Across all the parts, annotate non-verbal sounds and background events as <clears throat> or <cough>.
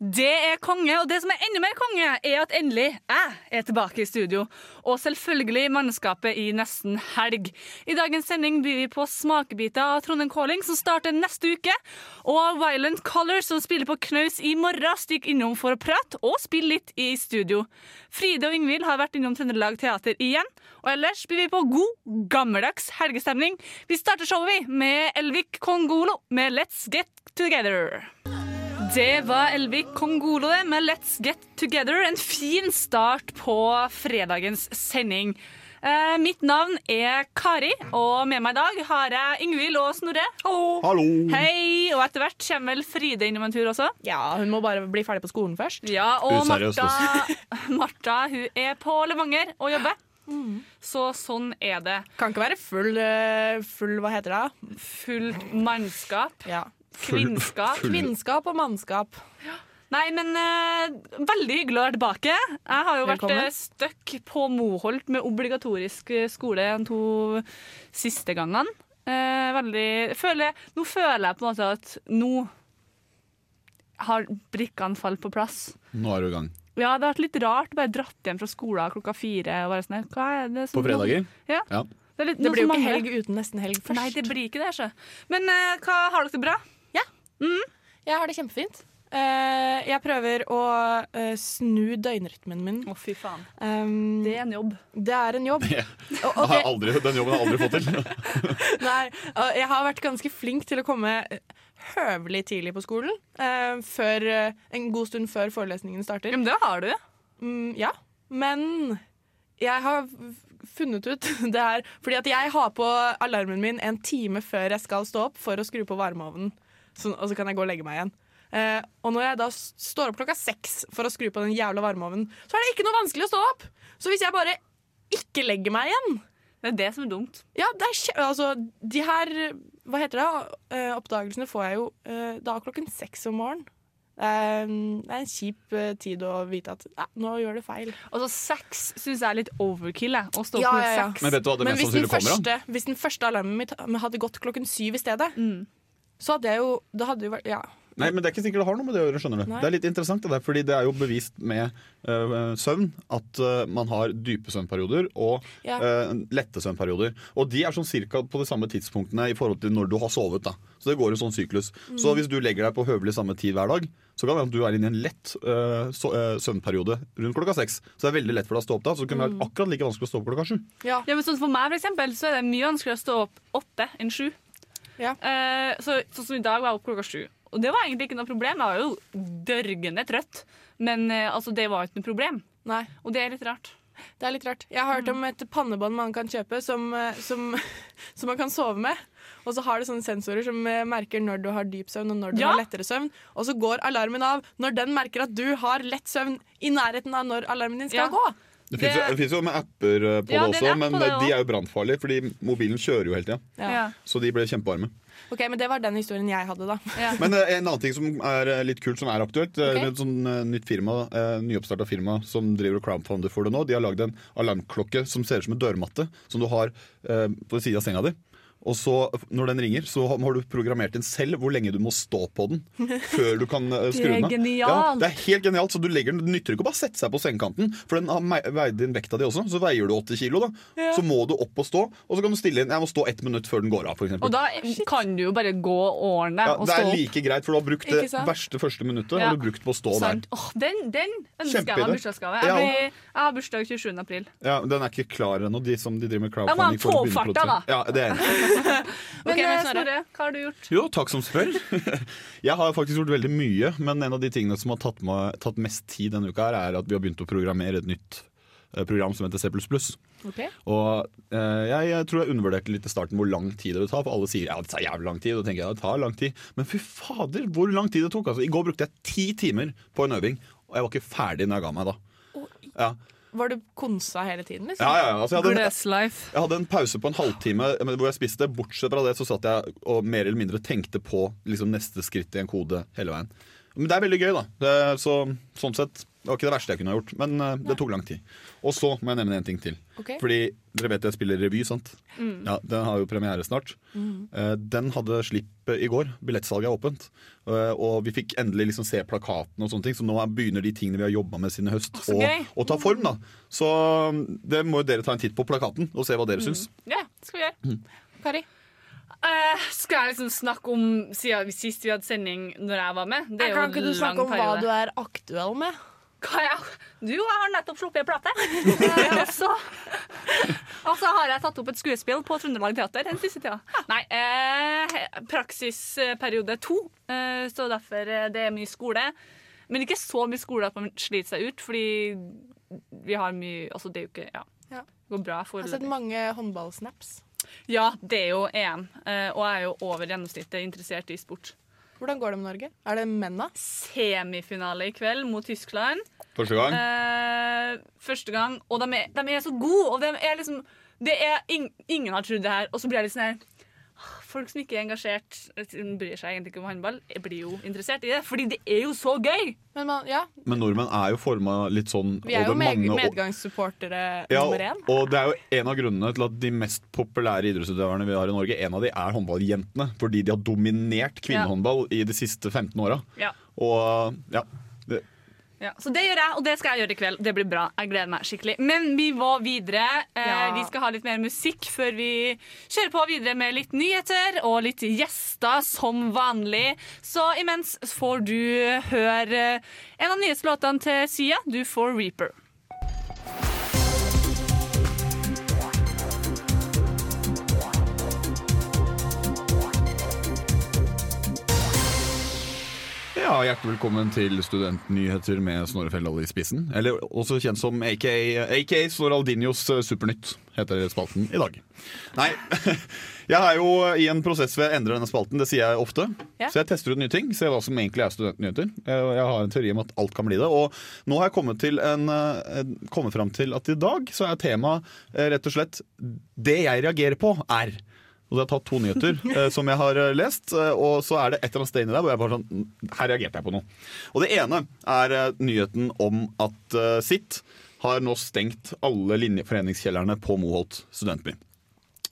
Det er konge, og det som er enda mer konge, er at endelig jeg er tilbake i studio. Og selvfølgelig mannskapet i Nesten helg. I dagens sending byr vi på smakebiter av Trondheim Calling, som starter neste uke. Og Violent Colors, som spiller på knaus i morgen, stikker innom for å prate og spille litt i studio. Fride og Ingvild har vært innom Trøndelag Teater igjen. Og ellers byr vi på god, gammeldags helgestemning. Vi starter showet vi med Elvik Kongolo med Let's Get Together. Det var Elvik Kongolo med Let's Get Together. En fin start på fredagens sending. Eh, mitt navn er Kari, og med meg i dag har jeg Ingvild og Snorre. Hallo. Hei, Og etter hvert kommer vel Fride innom en tur også. Ja, hun må bare bli ferdig på skolen først. Ja, Og Martha, <laughs> Martha hun er på Levanger og jobber. Mm. Så sånn er det. Kan ikke være full, eh, full Hva heter det? Fullt mannskap. Ja. Kvinnskap. Kvinnskap og mannskap. Nei, men uh, veldig hyggelig å være tilbake. Jeg har jo Velkommen. vært eh, stuck på Moholt med obligatorisk eh, skole de to siste gangene. Uh, veldig føler, Nå føler jeg på en måte at nå har brikkene falt på plass. Nå er du i gang. Ja, det har vært litt rart bare dratt hjem fra skolen klokka fire. Og bare sånn, hva er det som- På fredager? Ja. Ja. Det, er litt, Det blir jo ikke helg uten nesten helg først. Nei, det blir ikke det, Så. Men uh, hva har dere det bra? Jeg har det kjempefint. Uh, jeg prøver å uh, snu døgnrytmen min. Å, fy faen. Um, Det er en jobb. det er en jobb. <laughs> Og, og Har det, aldri, den jobben har jeg aldri fått til. <laughs> nei, uh, jeg har vært ganske flink til å komme eh, høvelig tidlig på skolen. eh, før, en god stund før forelesningen starter. Men det har du. Mm, ja, men jeg har funnet ut <laughs> det her Fordi at jeg har på alarmen min en time før jeg skal stå opp for å skru på varmeovnen. Så, og så kan jeg gå og legge meg igjen. Eh, og når jeg da står opp klokka seks for å skru på den jævla varmeovnen, så er det ikke noe vanskelig å stå opp! Så hvis jeg bare ikke legger meg igjen Det er det som er dumt. Ja, det er altså, de her Hva heter det? Eh, oppdagelsene får jeg jo eh, da klokken seks om morgenen. Det er en kjip eh, tid å vite at ja, nå gjør du feil. Altså, Sex syns jeg er litt overkill. Jeg, å stå opp Ja, ja, ja. sex. Men vet du hva det Men mest hvis den, sannsynlig kommer av? første, hvis den første alarmen mitt hadde gått klokken syv i stedet, Mm. Så hadde jeg jo Det hadde jo vært Ja. Nei, men Det er ikke sikkert det har noe med det å gjøre. skjønner du Nei. Det er litt interessant, det der, fordi det er jo bevist med uh, søvn at uh, man har dype søvnperioder og Ja. uh, lette søvnperioder. Og de er sånn cirka på de samme tidspunktene i forhold til når du har sovet. da Så det går en sånn syklus. Mm. Så hvis du legger deg på høvelig samme tid hver dag, så kan det være at du er inne i en lett øh, søvnperiode rundt klokka seks. Så det er veldig lett for deg å stå opp da. Så det kunne Mm. være akkurat like vanskelig å stå opp klokka sju. Ja. Ja, men sånn For meg for eksempel, så er det mye vanskeligere å stå opp åtte enn sju. Ja. Eh, så, sånn som i dag var jeg opp klokka sju. Og det var egentlig ikke noe problem. Jeg var jo dørgende trøtt. Men eh, altså, det var ikke noe problem. Nei, Og det er litt rart. det er litt rart. Jeg har hørt om et pannebånd man kan kjøpe som, eh, som, <laughs> som man kan sove med. Og så har det sånne sensorer som eh, merker når du har dyp søvn og når du Ja. har lettere søvn. Og så går alarmen av når den merker at du har lett søvn i nærheten av når alarmen din skal Ja. gå. Det Det- det finnes jo med apper øh, på Ja, det også, men det de er jo brannfarlige, fordi mobilen kjører jo hele tida. Ja. Ja. Så de ble kjempevarme. Ok, Men det var den historien jeg hadde, da. <laughs> Men eh, en annen ting som er eh, litt kult, som er aktuelt Okay. Det et sånn eh, nytt firma, eh, nyoppstarta firma som driver og crowdfunder for det nå. De har lagd en alarmklokke som ser ut som en dørmatte, som du har eh, på siden av senga di. Og så når den ringer, så har du programmert inn selv hvor lenge du må stå på den <laughs> før du kan eh, skru den av. Ja, det er helt genialt. Så du legger den, Det nytter ikke å bare sette seg på sengekanten, for den har veid inn vekta di også. Så veier du 80 kilo, da. Så må du opp og stå, og så kan du stille inn Jeg må stå ett minutt før den går av, f.eks. Og da kan du jo bare gå årene Ja, og det stå er opp. like greit, for du har brukt det verste første minuttet Ja. har du brukt på å stå der. Oh, den, den ønsker jeg meg bursdagsgave. Jeg, blir, jeg har bursdag 27. april. Ja, Den er ikke klar ennå, de som de driver med Ja, crowdfunding. for å få begynne da. Ja, det er <laughs> enig. Ok, men eh, Snorre, hva har du gjort? Jo, takk som spør. <laughs> Jeg har faktisk gjort veldig mye, men en av de tingene som har tatt, med, tatt mest tid denne uka, her er at vi har begynt å programmere et nytt eh, program som heter C++. Okay. Og eh, jeg, jeg tror jeg undervurderte litt i starten hvor lang tid det vil ta, for alle sier ja, det tar jævlig lang tid. Og tenker jeg, ja, det tar lang tid. Men fy fader, hvor lang tid det tok. Altså, I går brukte jeg ti timer på en øving, og jeg var ikke ferdig når jeg ga meg da. Ja, Var du konsa hele tiden? liksom? ja, ja, altså, jeg hadde en, Jeg hadde en pause på en halvtime hvor jeg spiste. Bortsett fra det så satt jeg og mer eller mindre tenkte på liksom, neste skritt i en kode hele veien. Men det er veldig gøy, da. Det, så, sånn sett det var ikke det verste jeg kunne ha gjort, men uh, det tok lang tid. Og så må jeg nevne en ting til. Okay. Fordi dere vet jeg spiller revy, sant? Ja, Den har jo premiere snart. Eh, den hadde slipp eh, i går. Billettsalget er åpent. Uh, og vi fikk endelig liksom se plakaten og sånne ting, så nå er- begynner de tingene vi har jobba med siden i høst, å gøy. ta form. da Så mm, det må jo dere ta en titt på plakaten og se hva dere syns. Ja, det skal vi gjøre. Kari? Eh, skal jeg liksom snakke om siden vi- sist vi hadde sending når jeg var med? Det er jo Kan ikke du snakke om hva du er aktuell med? Hva jeg, du jeg har nettopp sluppet en plate. <laughs> Og, så, altså så har jeg tatt opp et skuespill på Trøndelag Teater den siste tida. Nei, eh, praksisperiode to, eh, så derfor eh, det er mye skole. Men ikke så mye skole at man sliter seg ut, fordi vi har mye Altså, det er jo ikke Ja. Ja. Det går bra. Jeg har sett mange håndballsnaps. Ja, det er jo EM, eh, og jeg er jo over gjennomsnittet interessert i sport. Hvordan går det med Norge? Er det menna? Semifinale i kveld mot Tyskland. Første gang. Eh, første gang, og de er, de er så gode. Og de er liksom det er ing, Ingen har trodd det her. Og så blir jeg litt sånn her Folk som ikke er engasjert, bryr seg egentlig ikke om håndball, blir jo interessert i det. Fordi det er jo så gøy! Men man, ja, Men nordmenn er jo forma litt sånn vi er jo med, mange medgangssupportere Ja, nummer én. og det er jo en av grunnene til at de mest populære idrettsutøverne vi har i Norge, en av de er håndballjentene. Fordi de har dominert kvinnehåndball i de siste 15 åra. Ja. Og ja, Ja, så det gjør jeg, og det skal jeg gjøre i kveld. Det blir bra. Jeg gleder meg skikkelig. Men vi må videre. Eh, Ja. Vi skal ha litt mer musikk før vi kjører på videre med litt nyheter og litt gjester som vanlig. Så imens får du høre en av nyhetslåtene til Sia. Du får Reaper. Ja, hjertelig velkommen til Studentnyheter med Snorre Feldal i spissen. Eller også kjent som aka, aka Snoraldinios eh, Supernytt, heter spalten i dag. Nei, <laughs> jeg er jo i en prosess ved å endre denne spalten, det sier jeg ofte. Ja. Så jeg tester ut nye ting, ser hva som egentlig er studentnyheter. Jeg jeg har en teori om at alt kan bli det. Og nå har jeg kommet, til en, eh, kommet fram til at i dag så er temaet eh, rett og slett Det jeg reagerer på, er og så har jeg tatt to nyheter <laughs> eh, som jeg har eh, lest, eh, og så er det et eller annet sted inni der hvor jeg bare sånn "Mm, Her reagerte jeg på noe. Og det ene er eh, nyheten om at eh, SIT har nå stengt alle linjeforeningskjellerne på Moholt studentby.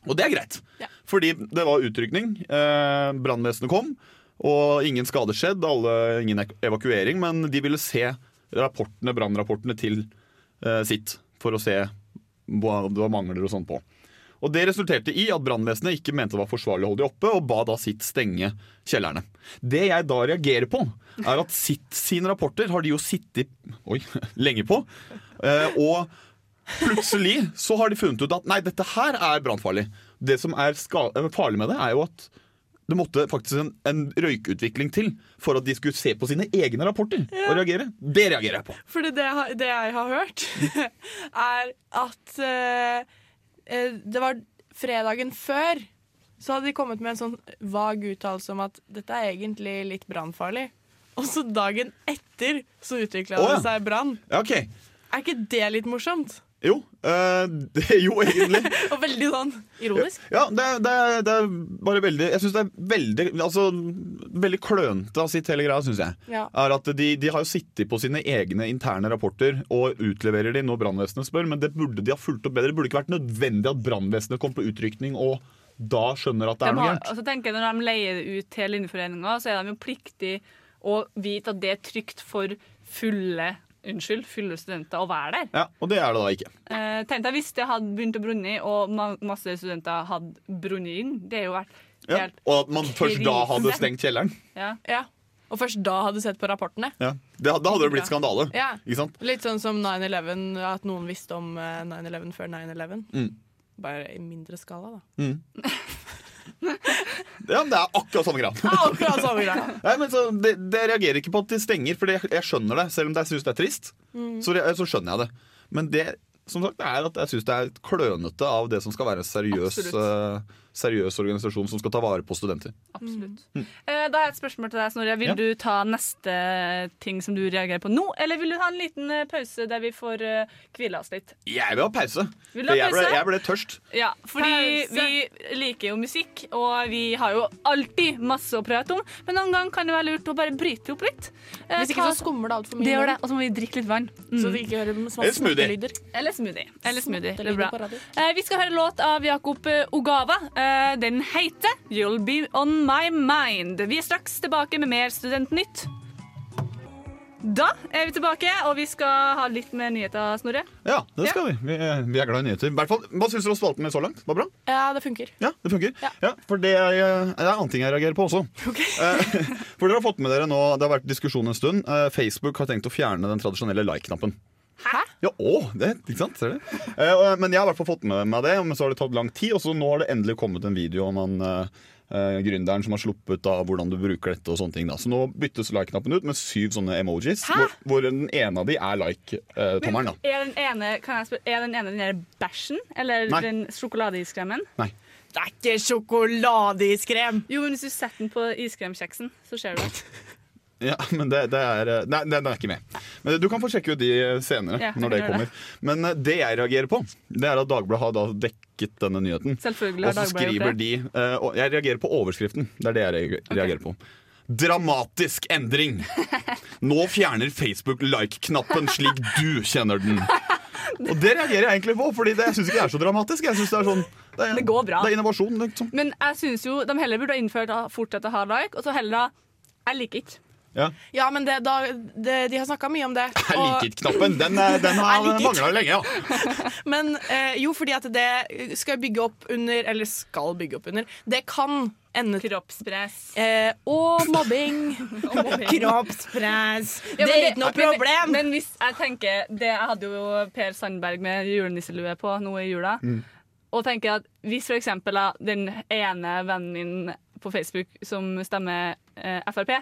Og det er greit, Ja. fordi det var utrykning. Eh, Brannvesenet kom, og ingen skade skjedd, alle, ingen evakuering, men de ville se rapportene, brannrapportene til eh, Sitt for å se hva det var mangler og sånn på. Og Det resulterte i at brannvesenet ikke mente det var forsvarlig å holde de oppe, og ba da sitt stenge kjellerne. Det jeg da reagerer på, er at sitt sine rapporter har de jo sittet oi, <laughs> lenge på. Eh, og plutselig så har de funnet ut at nei, dette her er brannfarlig. Det som er eh, farlig med det, er jo at det måtte faktisk en, en røykutvikling til for at de skulle se på sine egne rapporter og reagere. Det reagerer jeg på. Fordi det, det jeg har hørt, <laughs> er at eh, det var fredagen før så hadde de kommet med en sånn vag uttalelse om at dette er egentlig litt brannfarlig. Og så dagen etter så utvikla oh, ja. det seg brann. Okay. Er ikke det litt morsomt? Jo, eh, <laughs> det, jo egentlig. <laughs> Og veldig sånn ironisk. Ja, det, det, det er bare veldig Jeg syns det er veldig Altså, veldig klønete av sitt hele greia, syns jeg. Ja. Er at de, de har jo sittet på sine egne interne rapporter og utleverer de når brannvesenet spør, men det burde de ha fulgt opp bedre. Det burde ikke vært nødvendig at brannvesenet kom på utrykning og da skjønner at det De er noe gærent. altså tenker jeg, når de leier det ut til linjeforeninga, så er de jo pliktig å vite at det er trygt for fulle Unnskyld, fulle studenter å være der. Ja, Og det er det da ikke. Eh, tenk deg hvis det hadde begynt å brunne, og ma masse studenter hadde brunnet inn. Det har jo vært Ja. helt Og at man først da hadde stengt kjelleren. ja. Ja. Og først da hadde sett på rapportene. Ja. Det, da hadde det blitt skandale. Ja. Ikke sant? Litt sånn som 9-11, at noen visste om eh, 9-11 før 9-11. Mm. Bare i mindre skala, da. <laughs> Ja, men Det er akkurat samme greia. Akkurat samme greia. <laughs> Nei, men så det, det reagerer ikke på at de stenger, for jeg, jeg skjønner det. Selv om jeg syns det er trist, Mm. så, så skjønner jeg det. Men det som sagt, er at jeg syns det er klønete av det som skal være en seriøs, Absolutt. Eh, seriøs organisasjon som skal ta vare på studenter. Absolutt. Mm. Da har jeg et spørsmål til deg, Snorre. Vil Ja. du ta neste ting som du reagerer på nå, eller vil du ha en liten eh, pause der vi får eh, hvile oss litt? Jeg vil ha pause. Vil du ha For jeg ble, jeg ble tørst. Ja, fordi Pause. vi liker jo musikk, og vi har jo alltid masse å prate om, men noen ganger kan det være lurt å bare bryte opp litt. Eh, Hvis ikke så skummer det altfor mye. det gjør det, og så må vi drikke litt vann. Mm. Så vi ikke hører små Eller smoothie. Eller smoothie. Eller smoothie. Det er bra. Eh, vi skal høre låt av Jakob eh. Eh, den heter You'll Be On My Mind. Vi er straks tilbake med mer Studentnytt. Da er vi tilbake, og vi skal ha litt mer nyheter, Snorre. Ja, det skal vi. Vi er, vi er glad i nyheter. I hvert fall, Hva syns du om spalten min så langt? Var det bra? Ja, det funker. Ja, det funker. Ja. Ja, for det er, det er en annen ting jeg reagerer på også. Okay. <laughs> for dere har fått med dere nå, Det har vært diskusjon en stund. Eh, Facebook har tenkt å fjerne den tradisjonelle like-knappen. Hæ? Ja, å, det, ikke sant? Ser du? Eh, men jeg har i hvert fall fått med meg det, men så har det tatt lang tid. Og så nå har det endelig kommet en video om han eh, eh, gründeren som har sluppet av hvordan du bruker dette. og sånne ting da. Så nå byttes like-knappen ut med syv sånne emojis, hvor, hvor den ene av de er like-tommelen. da. Er den ene, kan jeg spørre, er den ene den der bæsjen, eller Nei. den sjokoladeiskremmen? Nei. Det er ikke sjokoladeiskrem! Jo, men hvis du setter den på iskremkjeksen, så ser du det. <laughs> Ja, men det, det er eh, Nei, den er ikke med. Men Du kan få sjekke ut de senere. Ja, når det kommer Men eh, det jeg reagerer på, Det er at Dagbladet har da dekket denne nyheten. Selvfølgelig Og har så skriver det. de eh, og Jeg reagerer på overskriften. Det er det jeg reagerer reagerer på. Dramatisk endring! Nå fjerner Facebook like-knappen slik du kjenner den. Og det reagerer jeg egentlig på, Fordi det, jeg syns ikke det er så dramatisk. Jeg synes Det er sånn Det, er, Det går bra. det er innovasjon. Liksom. Men jeg synes jo de heller burde ha innført å fortsette å ha like, og så heller da Jeg liker ikke. Ja. Ja, men det, da, det, de har snakka mye om det. <laughs> Jeg liker ikke-knappen. Den, eh, den har <laughs> ikke. mangla lenge, ja. <laughs> Men eh, jo, fordi at det skal bygge opp under Eller skal bygge opp under Det kan ende Kroppspress. eh, Og mobbing. Kroppspress. Ja, det er ikke noe problem. Men, men hvis jeg tenker det, Jeg hadde jo Per Sandberg med julenisselue på nå i jula. Mm. Og tenker at hvis for eksempel den ene vennen min på Facebook som stemmer eh, Frp,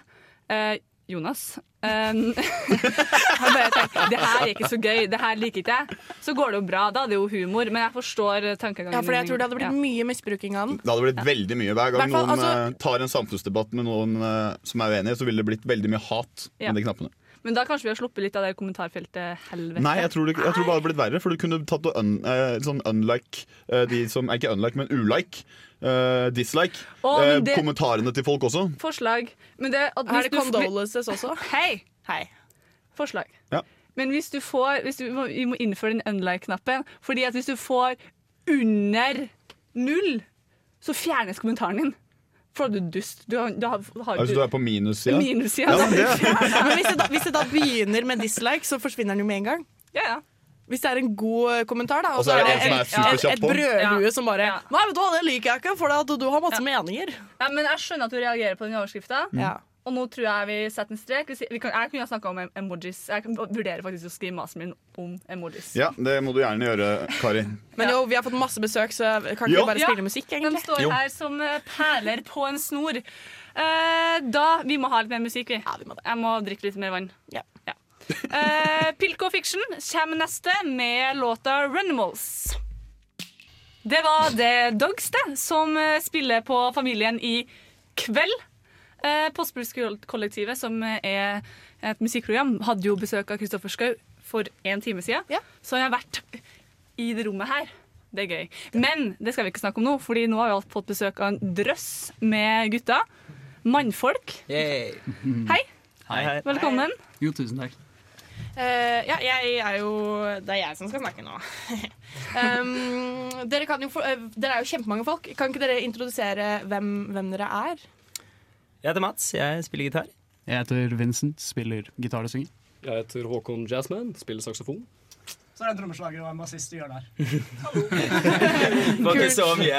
eh, Jonas <laughs> Um, bare tenker det her er ikke så gøy, det her liker ikke jeg. Så går det jo bra. Da er det jo humor. Men jeg forstår tankegangen. ja, for jeg tror det hadde blitt Ja. mye misbruking av den. Det hadde blitt veldig mye Hver gang Hvertfall, noen altså- eh, tar en samfunnsdebatt med noen uh, som er uenige, så ville det blitt veldig mye hat Ja. med de knappene. Men da kanskje vi har sluppet litt av det kommentarfeltet helvete. Nei, jeg tror, det, jeg tror bare det hadde blitt verre, for du kunne tatt og un, uh, sånn unlike uh, de som ikke unlike, men ulike. Uh, dislike. Å, men eh, det- Kommentarene til folk også. Forslag. Men det, at Er det du- condolences også? Hei! Hei. Forslag. Ja. Men hvis du får hvis du, Vi må innføre den unlike-knappen. Fordi at hvis du får under null, så fjernes kommentaren din. For du er dust. Du har, du har, har Altså du er på minussida? <laughs> Minus, Ja, ja, det, <laughs> Men hvis jeg, da, hvis det da begynner med dislike, så forsvinner den jo med en gang. Ja, ja. Hvis det er en god eh, kommentar, da, Og så er det en som er et, superkjapp et Ja. som bare Ja. Nei, vet du hva, det liker jeg ikke, for da, du har masse meninger. ja, Men jeg skjønner at du reagerer på den overskrifta. Ja. Og nå tror jeg vi setter en strek. Vi kan, jeg kunne ha snakka om emojis. Jeg kan vurdere faktisk å skrive masen min om emojis. ja, det må du gjerne gjøre, Kari. Men jo, vi har fått masse besøk, så kan ikke vi bare Ja. spille musikk, De står Jo. her som eh, perler på en snor. Eh, da, Vi må ha litt mer musikk, vi. Ja, vi må det. Jeg må drikke litt mer vann. Ja. Eh, Pilko Fiction kommer neste med låta 'Runimals'. Det var det Dogs det, som eh, spiller på Familien i kveld. Eh, som er et musikkprogram, hadde jo besøk av Kristoffer Schou for en time siden. Ja. Så jeg har vært i det rommet her. Det er gøy. Men det skal vi ikke snakke om nå, Fordi nå har vi alt fått besøk av en drøss med gutter. Mannfolk. Yay. <laughs> Hei, Hei, hei. velkommen. Jo, tusen takk. Uh, ja, jeg er jo Det er jeg som skal snakke nå. <laughs> um, dere, kan jo for, eh, dere er jo kjempemange folk. Kan ikke dere introdusere hvem, hvem dere er? Jeg heter Mats, jeg spiller gitar. Jeg heter Vincent, spiller gitar og synger. Jeg heter Håkon Jazzman, spiller saksofon. Så er det en trommeslager og en bassist du gjør der. <laughs> Ikke så mye.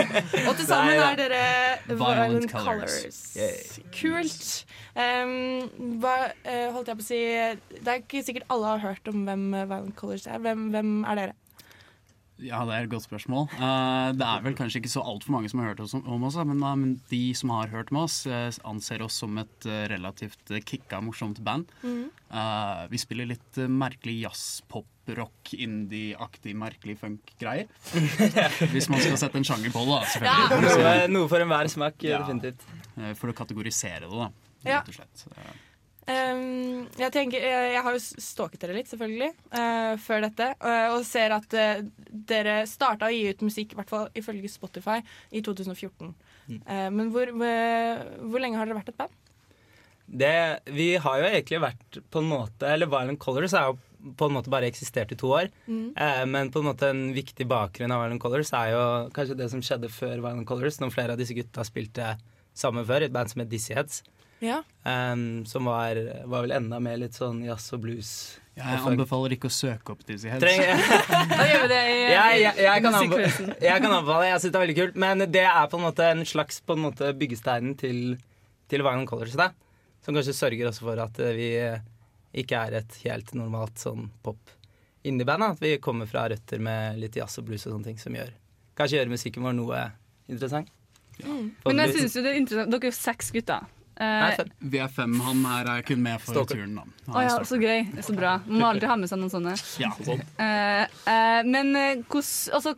<laughs> Og til sammen Nei er dere Violent Violent Colors. Colors. Kult. Um, hva eh, holdt jeg på å si Det er ikke sikkert alle har hørt om hvem eh, Violent Colors er. Hvem, hvem er dere? Ja, det er et godt spørsmål. Uh, det er vel kanskje ikke så altfor mange som har hørt oss om, om oss, men, uh, men de som har hørt med oss, uh, anser oss som et eh, relativt kicka, morsomt band. Mm. Eh, vi spiller litt merkelig jazz, pop, rock, indie-aktig, merkelig funk-greier. <laughs> Hvis man skal sette en sjanger på det, da, selvfølgelig. Noe, noe for enhver smak, Ja. definitivt. For å kategorisere det, da, Ja. rett og slett. Eh, Um, jeg, tenker, jeg, jeg har jo stalket dere litt, selvfølgelig, uh, før dette. Uh, og ser at uh, dere starta å gi ut musikk, i hvert fall ifølge Spotify, i 2014. Mm. Eh, men hvor, hvor, lenge har dere vært et band? Det, vi har jo egentlig vært på en måte Eller Violent Colors er jo på en måte bare eksistert i to år. Mm. Eh, men på en måte en viktig bakgrunn av Violent Colors er jo kanskje det som skjedde før Violent Colors, når flere av disse gutta spilte sammen før i et band som het Dizzy Heads. Ja. Um, som var, var vel enda mer litt sånn jazz og blues. Jeg anbefaler ikke å søke opp Dizzie Heads. <laughs> Da gjør vi det i, <laughs> jeg, jeg, <laughs> jeg, kan anbefale, jeg kan anbefale Jeg syns det er veldig kult. Men det er på en måte en slags på en måte byggesteinen til, til Violent Colors. Da. Som kanskje sørger også for at eh, vi eh, ikke er et helt normalt sånn pop indie-band. At vi kommer fra røtter med litt jazz og blues og sånne ting som gjør kanskje gjør musikken vår noe interessant. Mm. Men jeg synes jo det er interessant Dere er jo seks gutter. Eh, fem. Vi er fem. Han her er kun med for Stalker. turen, da. Han er ja, så gøy. Er så bra. Man må alltid ha med seg noen sånne. Ja. Uh, uh, men eh, hvordan altså,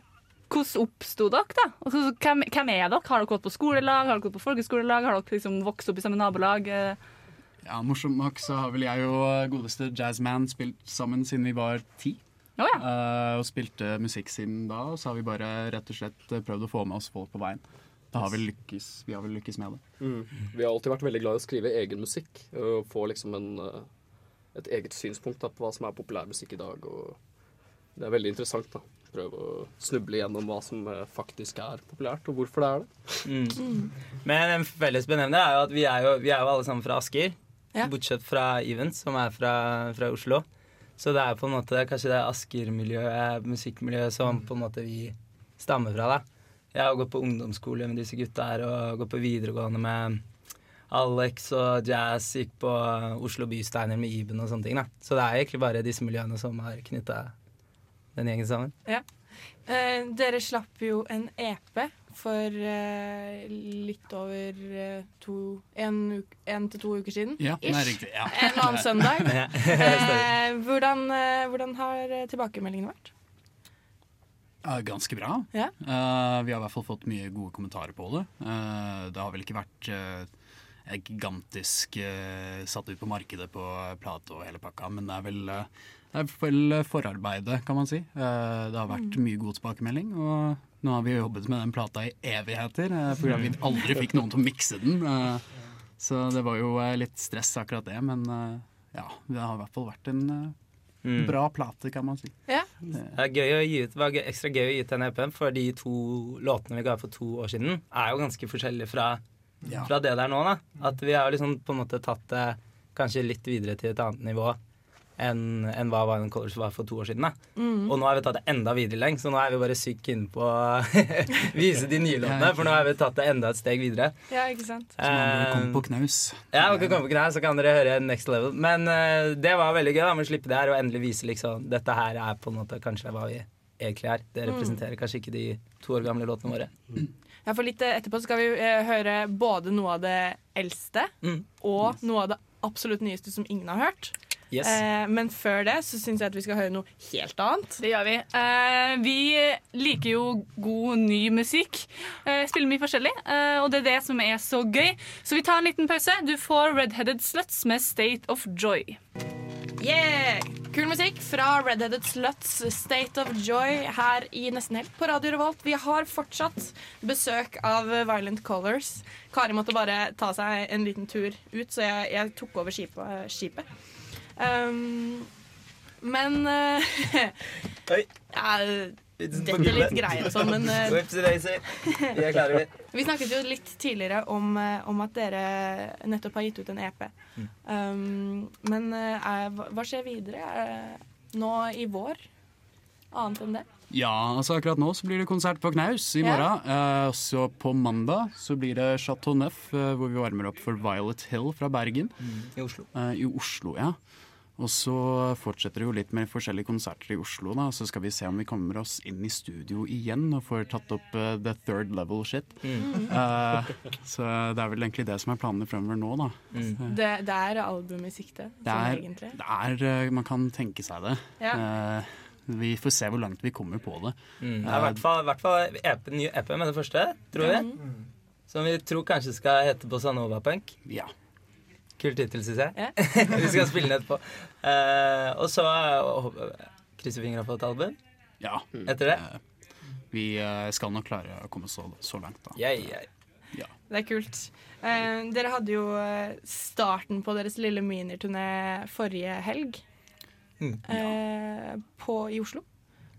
oppsto dere, da? Altså, hvem, hvem er dere? Har dere gått på skolelag? Har dere gått på folkeskolelag? Har dere liksom vokst opp i samme nabolag? Eh, Ja, Morsomt nok så har vel jeg og godeste Jazzman spilt sammen siden vi var ti. Oh, ja. Eh, og spilte musikk siden da, og så har vi bare rett og slett eh, prøvd å få med oss folk på veien. Da har vi lykkes, vi har vel lykkes med det. Mm. Vi har alltid vært veldig glad i å skrive egen musikk. Og få liksom en, eh, et eget synspunkt da, på hva som er populærmusikk i dag. Og det er veldig interessant. da. Prøve å snuble gjennom hva som eh, faktisk er populært, og hvorfor det er det. Mm. Men en felles benevner er jo at vi er jo, vi er jo alle sammen fra Asker. Ja. Bortsett fra Even, som er fra, fra Oslo. Så det er på en måte kanskje det Asker-miljøet, musikkmiljøet, som på en måte vi stammer fra. da. Jeg har gått på ungdomsskole med disse gutta her, og gått på videregående med Alex og Jazz. Gikk på Oslo Bysteiner med Iben og sånne ting. da. Så det er egentlig bare disse miljøene som har knytta den gjengen sammen. Eh, dere slapp jo en EP for eh, litt over eh, to en, uke, en til to uker siden. Ja, det er riktig. Ja. En annen søndag. <laughs> Eh, hvordan, eh, hvordan har eh, tilbakemeldingene vært? Ganske bra. Ja. Uh, vi har i hvert fall fått mye gode kommentarer på det. Uh, det har vel ikke vært uh, gigantisk satt ut på markedet på plate og hele pakka, men det er vel, det er vel forarbeidet, kan man si. Det har vært mye god tilbakemelding, og nå har vi jobbet med den plata i evigheter, fordi vi aldri fikk noen til å mikse den. så det var jo litt stress akkurat det, men ja, det har i hvert fall vært en Mm. bra plate, kan man si. Ja. Det, er gøy å gi ut, det var gøy, ekstra gøy å gi ut den EP-en, for de to låtene vi ga for to år siden, er jo ganske forskjellige fra, Ja. fra det der nå. da. At vi har liksom på en måte tatt det kanskje litt videre til et annet nivå enn enn hva Violent Colors var for to år siden. da. Mm. Og nå har vi tatt det enda videre lenge, så nå er vi bare sykt inne på å <laughs> vise de nye låtene. For nå har vi tatt det enda et steg videre. Ja, ikke sant? Så man kan komme Eh, på knaus. ja, dere kommer på knaus, så kan dere høre Next Level. Men uh, det var veldig gøy da, med å slippe det her og endelig vise liksom dette her er på en måte kanskje hva vi egentlig er. Det representerer kanskje ikke de to år gamle låtene våre. Ja, for litt eh, etterpå skal vi eh, høre både noe av det eldste Mm. og noe av det absolutt nyeste som ingen har hørt. Yes. Eh, men før det så syns jeg at vi skal høre noe helt annet. Det gjør vi. Eh, vi liker jo god, ny musikk. Eh, spiller mye forskjellig, eh, og det er det som er så gøy. Så vi tar en liten pause. Du får Redheaded Sluts med State of Joy. Yeah! Kul musikk fra Redheaded Sluts State of Joy her i Nesten Helt på Radio Revolt. Vi har fortsatt besøk av Violent Colors. Kari måtte bare ta seg en liten tur ut, så jeg, jeg tok over skipet. skipet. Um, men eh, <laughs> Oi. ja, Dette er litt greier og sånn, men eh, Vi er vi. <laughs> vi snakket jo litt tidligere om, eh, om at dere nettopp har gitt ut en EP. Um, men eh, er, hva skjer videre eh, nå i vår? Annet enn det? Ja, altså akkurat nå så blir det konsert på Knaus i Ja. morgen. Eh, så på mandag så blir det Chateau Neuf, uh, hvor vi varmer opp for Violet Hill fra Bergen. I Oslo. Uh, I Oslo, ja. Og så fortsetter det jo litt med forskjellige konserter i Oslo. da, Så skal vi se om vi kommer oss inn i studio igjen og får tatt opp uh, the third level shit. Mm. Uh, så det er vel egentlig det som er planene fremover nå, da. Mm. Det, det er album i sikte, det sånn er, egentlig. det er eh, Man kan tenke seg det. Ja. Uh, vi får se hvor langt vi kommer på det. Mm. Det er i hvert fall, hvert fall EP, ny EP med det første, tror vi. Som vi tror kanskje skal hete Bossa Nova Punk. Ja. Kul tittel, syns jeg. Ja. <laughs> vi skal spille den etterpå. Uh, og så uh, krysser fingra på et album ja. etter det. Uh, vi skal nok klare å komme så, så langt, da. Yeah, yeah. Ja. Det er kult. Eh, dere hadde jo starten på deres lille miniturné forrige helg Mm. eh, på, i Oslo.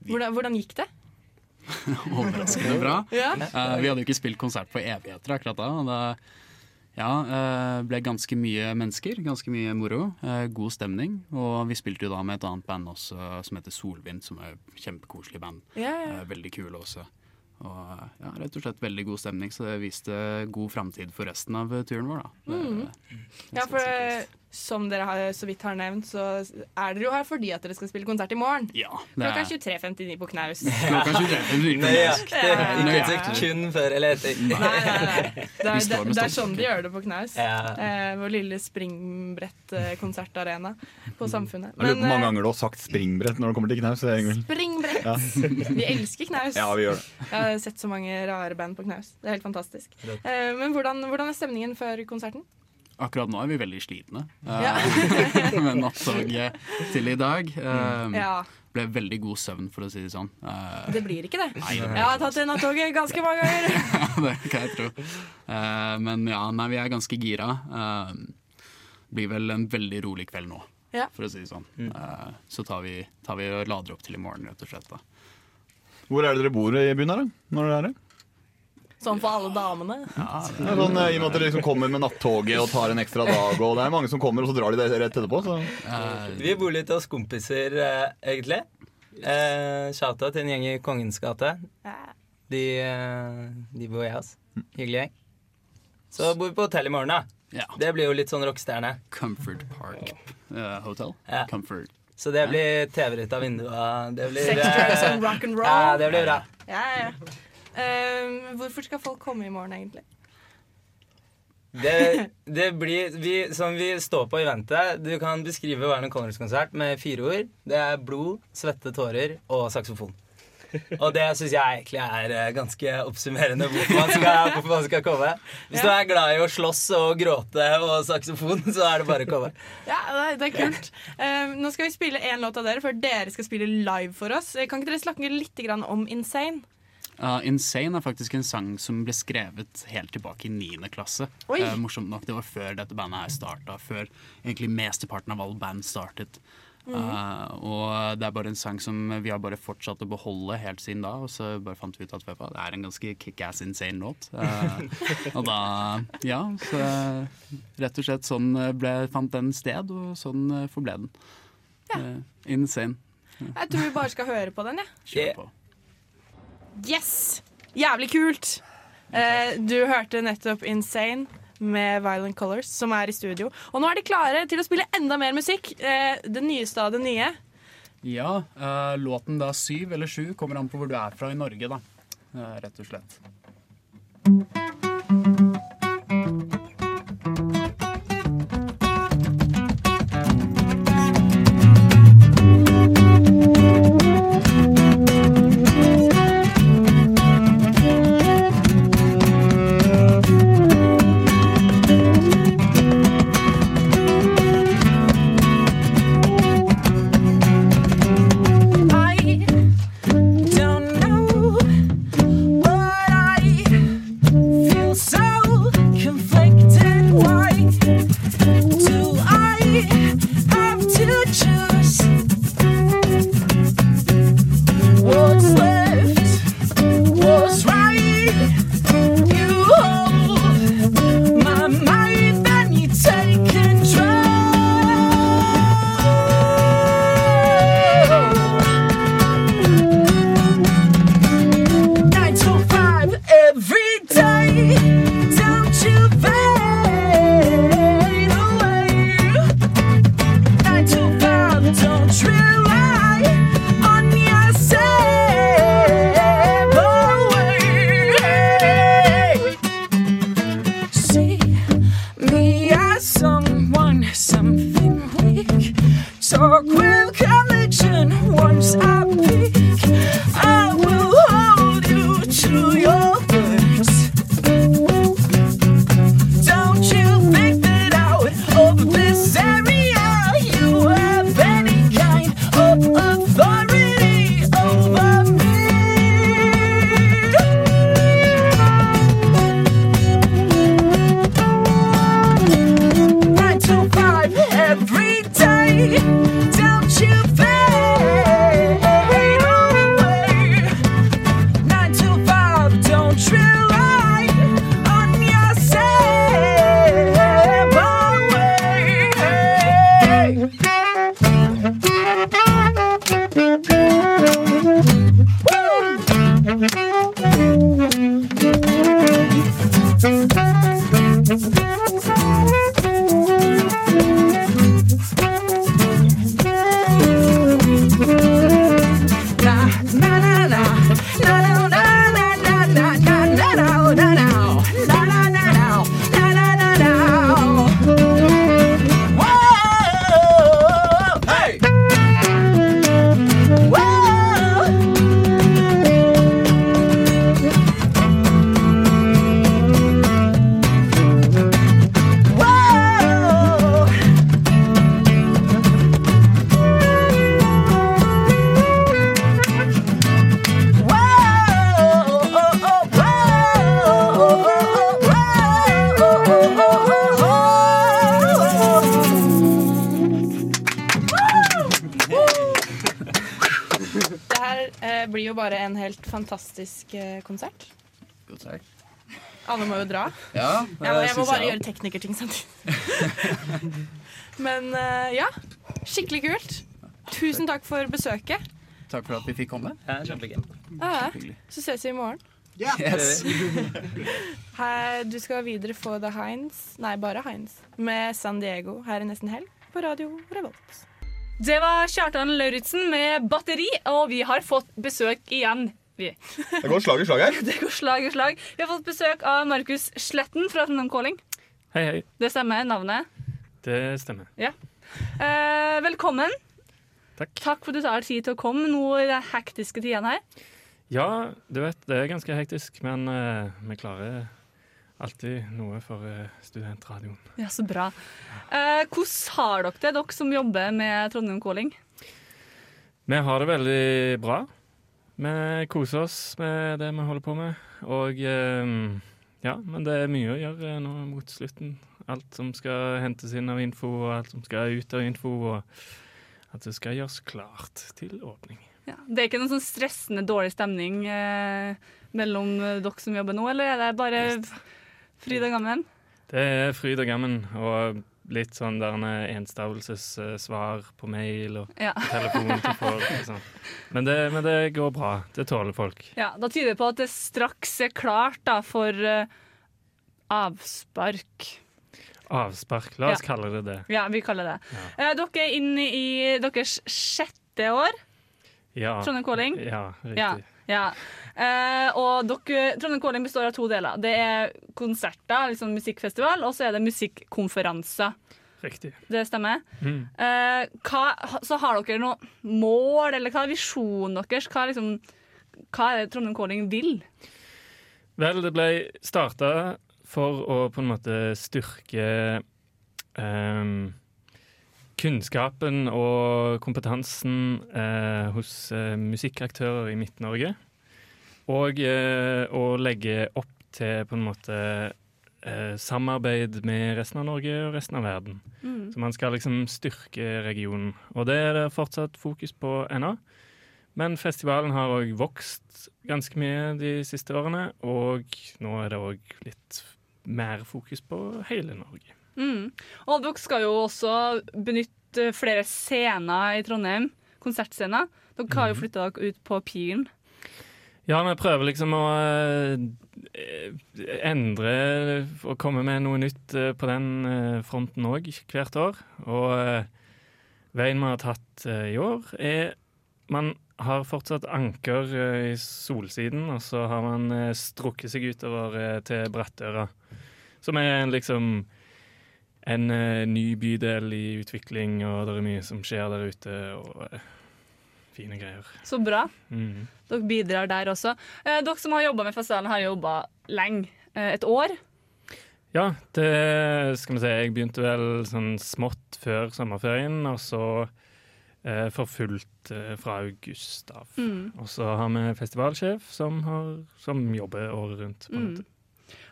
Hvordan, hvordan gikk det? <laughs> Overraskende bra. Ja. Vi hadde jo ikke spilt konsert på evigheter akkurat da. Og det ja, det ble ganske mye mennesker, ganske mye moro. eh, god stemning. Og vi spilte jo da med et annet band også som heter Solvind, som er et kjempekoselig band. Eh, veldig kule også. Og ja, rett og slett veldig god stemning, så det viste god framtid for resten av eh, turen vår, da. Mm. Ja, for eh, som dere har, så vidt har nevnt, så er dere jo her fordi at dere skal spille konsert i morgen. Ja, Klokka er 23.59 på Knaus. <laughs> klokka 23. Nøyaktig. Ja. Ikke et kun før eller etter. Nei, nei, nei. <laughs> Det er, det, det er sånn de gjør det på Knaus. Ja. Eh, vår lille springbrettkonsertarena på Samfunnet. Jeg lurer på hvor mange eh, ganger du har sagt springbrett når det kommer til knaus. Springbrett! Ja. <laughs> Vi elsker Knaus. Ja, vi gjør det. Jeg har sett så mange rare band på Knaus. Det er helt fantastisk. Eh, men hvordan, hvordan er stemningen før konserten? Akkurat nå er vi veldig slitne eh, Ja. <laughs> med nattoget til i dag. um, Ja, Ble veldig god søvn, for å si det sånn. Uh, det blir ikke det. Nei, det Jeg har tatt det nattoget ganske mange ganger. <laughs> ja, det kan jeg tro. Uh, men ja, nei, vi er ganske gira. Uh, blir vel en veldig rolig kveld nå, Ja. for å si det sånn. Uh, så tar vi, tar vi og lader opp til i morgen, rett og slett. da. Hvor er det dere bor i byen her, da? Når dere er her? Sånn for alle damene. Det er sånn, eh, I og med at dere liksom kommer med nattoget og tar en ekstra dag, og det er mange som kommer, og så drar de det rett etterpå. Så. Vi bor litt hos kompiser, eh, egentlig. Eh, Shouta til en gjeng i Kongens gate. De, de bor jeg hos. Hyggelig gjeng. Så bor vi på hotell i morgen, da. ja. Det blir jo litt sånn rockestjerne. Comfort Park uh, Hotel. Ja. Comfort. Så det blir TV ut av vinduet. Det blir, Sex, drugs and rock and roll. Ja, det blir bra. Ja, ja. Eh, hvorfor skal folk komme i morgen, egentlig? Det, <laughs> det blir vi, Som vi står på i ventet Du kan beskrive Werner Connors-konsert med fire ord. Det er blod, svette, tårer og saksofon. Og det syns jeg egentlig er eh, ganske oppsummerende hvorfor man skal, hvorfor man skal komme. Hvis du er glad i å slåss og gråte og saksofon, så er det bare å komme. Ja, det er, kult. Um, nå skal vi spille én låt av dere før dere skal spille live for oss. Kan ikke dere snakke litt om Insane? Uh, Insane er faktisk en sang som ble skrevet helt tilbake i 9. klasse. Uh, morsomt nok, Det var før dette bandet her starta, før egentlig mesteparten av alle band startet. Uh, og det er bare en sang som vi har bare fortsatt å beholde helt siden da. Og så bare fant vi ut at det er en ganske kickass insane låt. Uh, og da, ja, så rett og slett sånn ble, fant den sted, og sånn forble den. Uh, insane. Jeg tror vi bare skal høre på den, jeg. Kjør på. Yes! Jævlig kult! Eh, du hørte nettopp Insane med Violent Colors, som er i studio. Og nå er de klare til å spille enda mer musikk. Eh, det nyeste av det nye. Ja, eh, låten da syv eller sju kommer an på hvor du er fra i Norge, da. Eh, rett og slett. Jo dra. Ja, jeg, må- jeg må bare jeg gjøre teknikerting samtidig. <laughs> Men eh, ja, skikkelig kult. Tusen takk for besøket. Takk for at vi fikk komme. Ja, kjempegøy. Ja, så ses vi i morgen. Yes. <laughs> Her, du skal videre få The Heinz, nei bare Heinz, med San Diego her i Nesten Helg på Radio Revolt. Det var Kjartan Lauritzen med batteri, og vi har fått besøk igjen. Vi. Det går slag i slag her. <laughs> Det går slag i slag. Vi har fått besøk av Markus Sletten fra Trondheim Calling. Hei, hei. Det stemmer, navnet? Det stemmer. Ja. Eh, velkommen. Takk. Takk for at du tar tid til å komme nå i de hektiske tidene her. Ja, du vet, det er ganske hektisk, men eh, vi klarer alltid noe for eh, studentradioen. Ja, Så bra. Eh, hvordan har dere det, dere som jobber med Trondheim Calling? Vi har det veldig bra. Vi koser oss med det vi holder på med. Og eh, ja, men det er mye å gjøre nå mot slutten. Alt som skal hentes inn av info, og alt som skal ut av info. Og at det skal gjøres klart til åpning. Ja. Det er ikke noen sånn stressende dårlig stemning eh, mellom eh, dere som jobber nå, eller er det bare fryd og gammen? Det er fryd og gammen, og litt sånn der enstavelsessvar på mail og Ja. telefon til folk. Sånn. men, det, men det går bra. Det tåler folk. Ja, Da tyder det på at det straks er klart da, for uh, avspark. Avspark, la oss Ja. kalle det det. Ja, vi kaller det. Eh, dere er inne i deres sjette år. Ja. Trondheim Calling? Ja, riktig. Ja. Eh, og dere, Trondheim Calling består av to deler. Det er konserter, liksom musikkfestival, og så er det musikkonferanser. Riktig. Det stemmer. Mm. Eh, hva, så har dere noe mål, eller hva er visjonen deres? Hva, liksom, hva er det Trondheim Calling vil? Vel, det ble starta for å på en måte styrke ehm, kunnskapen og kompetansen eh, hos eh, musikkaktører i Midt-Norge. Og eh, å legge opp til på en måte eh, samarbeid med resten av Norge og resten av verden. Mm. Så man skal liksom styrke regionen. Og det er det fortsatt fokus på ennå. Men festivalen har òg vokst ganske mye de siste årene, og nå er det òg litt mer fokus på hele Norge. Mm. Og dere skal jo også benytte flere scener i Trondheim. Konsertscener. Dere har jo Mhm. flytta dere ut på Piren. Ja, vi prøver liksom å eh, endre og komme med noe nytt eh, på den eh, fronten òg hvert år. Og veien vi har tatt i år, er Man har fortsatt anker eh, i Solsiden, og så har man eh, strukket seg utover eh, til Brattøra. Som er liksom en ny bydel i utvikling, og det er mye som skjer der ute. og Fine greier. Så bra. Mm. Dere bidrar der også. Eh, dere som har jobba med festivalen, har jobba lenge. Et år. Ja, det skal vi si. Jeg begynte vel sånn smått før sommerferien, og så for fullt eh, fra august av. Mm. Og så har vi festivalsjef som, har, som jobber året rundt. Mm.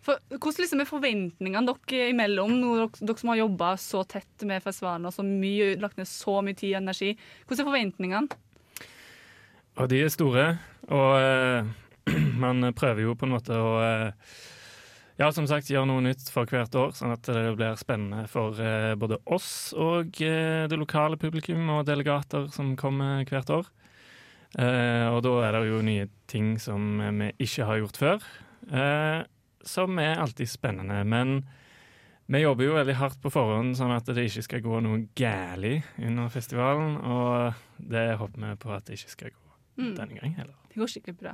For, hvordan liksom er forventningene dere imellom, dere, dere som har jobba så tett med festivalen og så mye, lagt ned så mye tid og energi? Hvordan er forventningene? Og de er store, og uh, <clears throat> man prøver jo på en måte å eh, ja, som sagt, gjør noe nytt for hvert år, sånn at det blir spennende for eh, både oss og eh, det lokale publikum og delegater som kommer hvert år. Eh, og da er det jo nye ting som vi ikke har gjort før, eh, som er alltid spennende. Men vi jobber jo veldig hardt på forhånd, sånn at det ikke skal gå noe galt under festivalen, og det håper vi på at det ikke skal gå Mm. denne gang heller. Det går sikkert bra.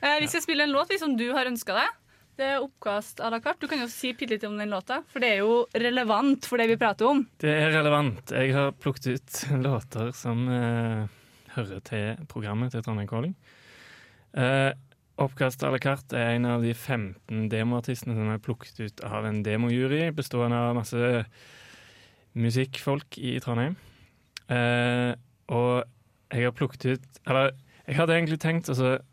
Eh, vi skal spille en låt vi, som du har ønska deg. Det er oppkast à la carte. Du kan jo si litt om den låta, for det er jo relevant for det vi prater om. Det er relevant. Jeg har plukket ut låter som eh, hører til programmet til Trondheim Calling. Eh, Oppkast à la carte er en av de 15 demoartistene som er plukket ut av en demojury bestående av masse musikkfolk i Trondheim. Eh, og jeg har plukket ut Eller jeg hadde egentlig tenkt å så, eh,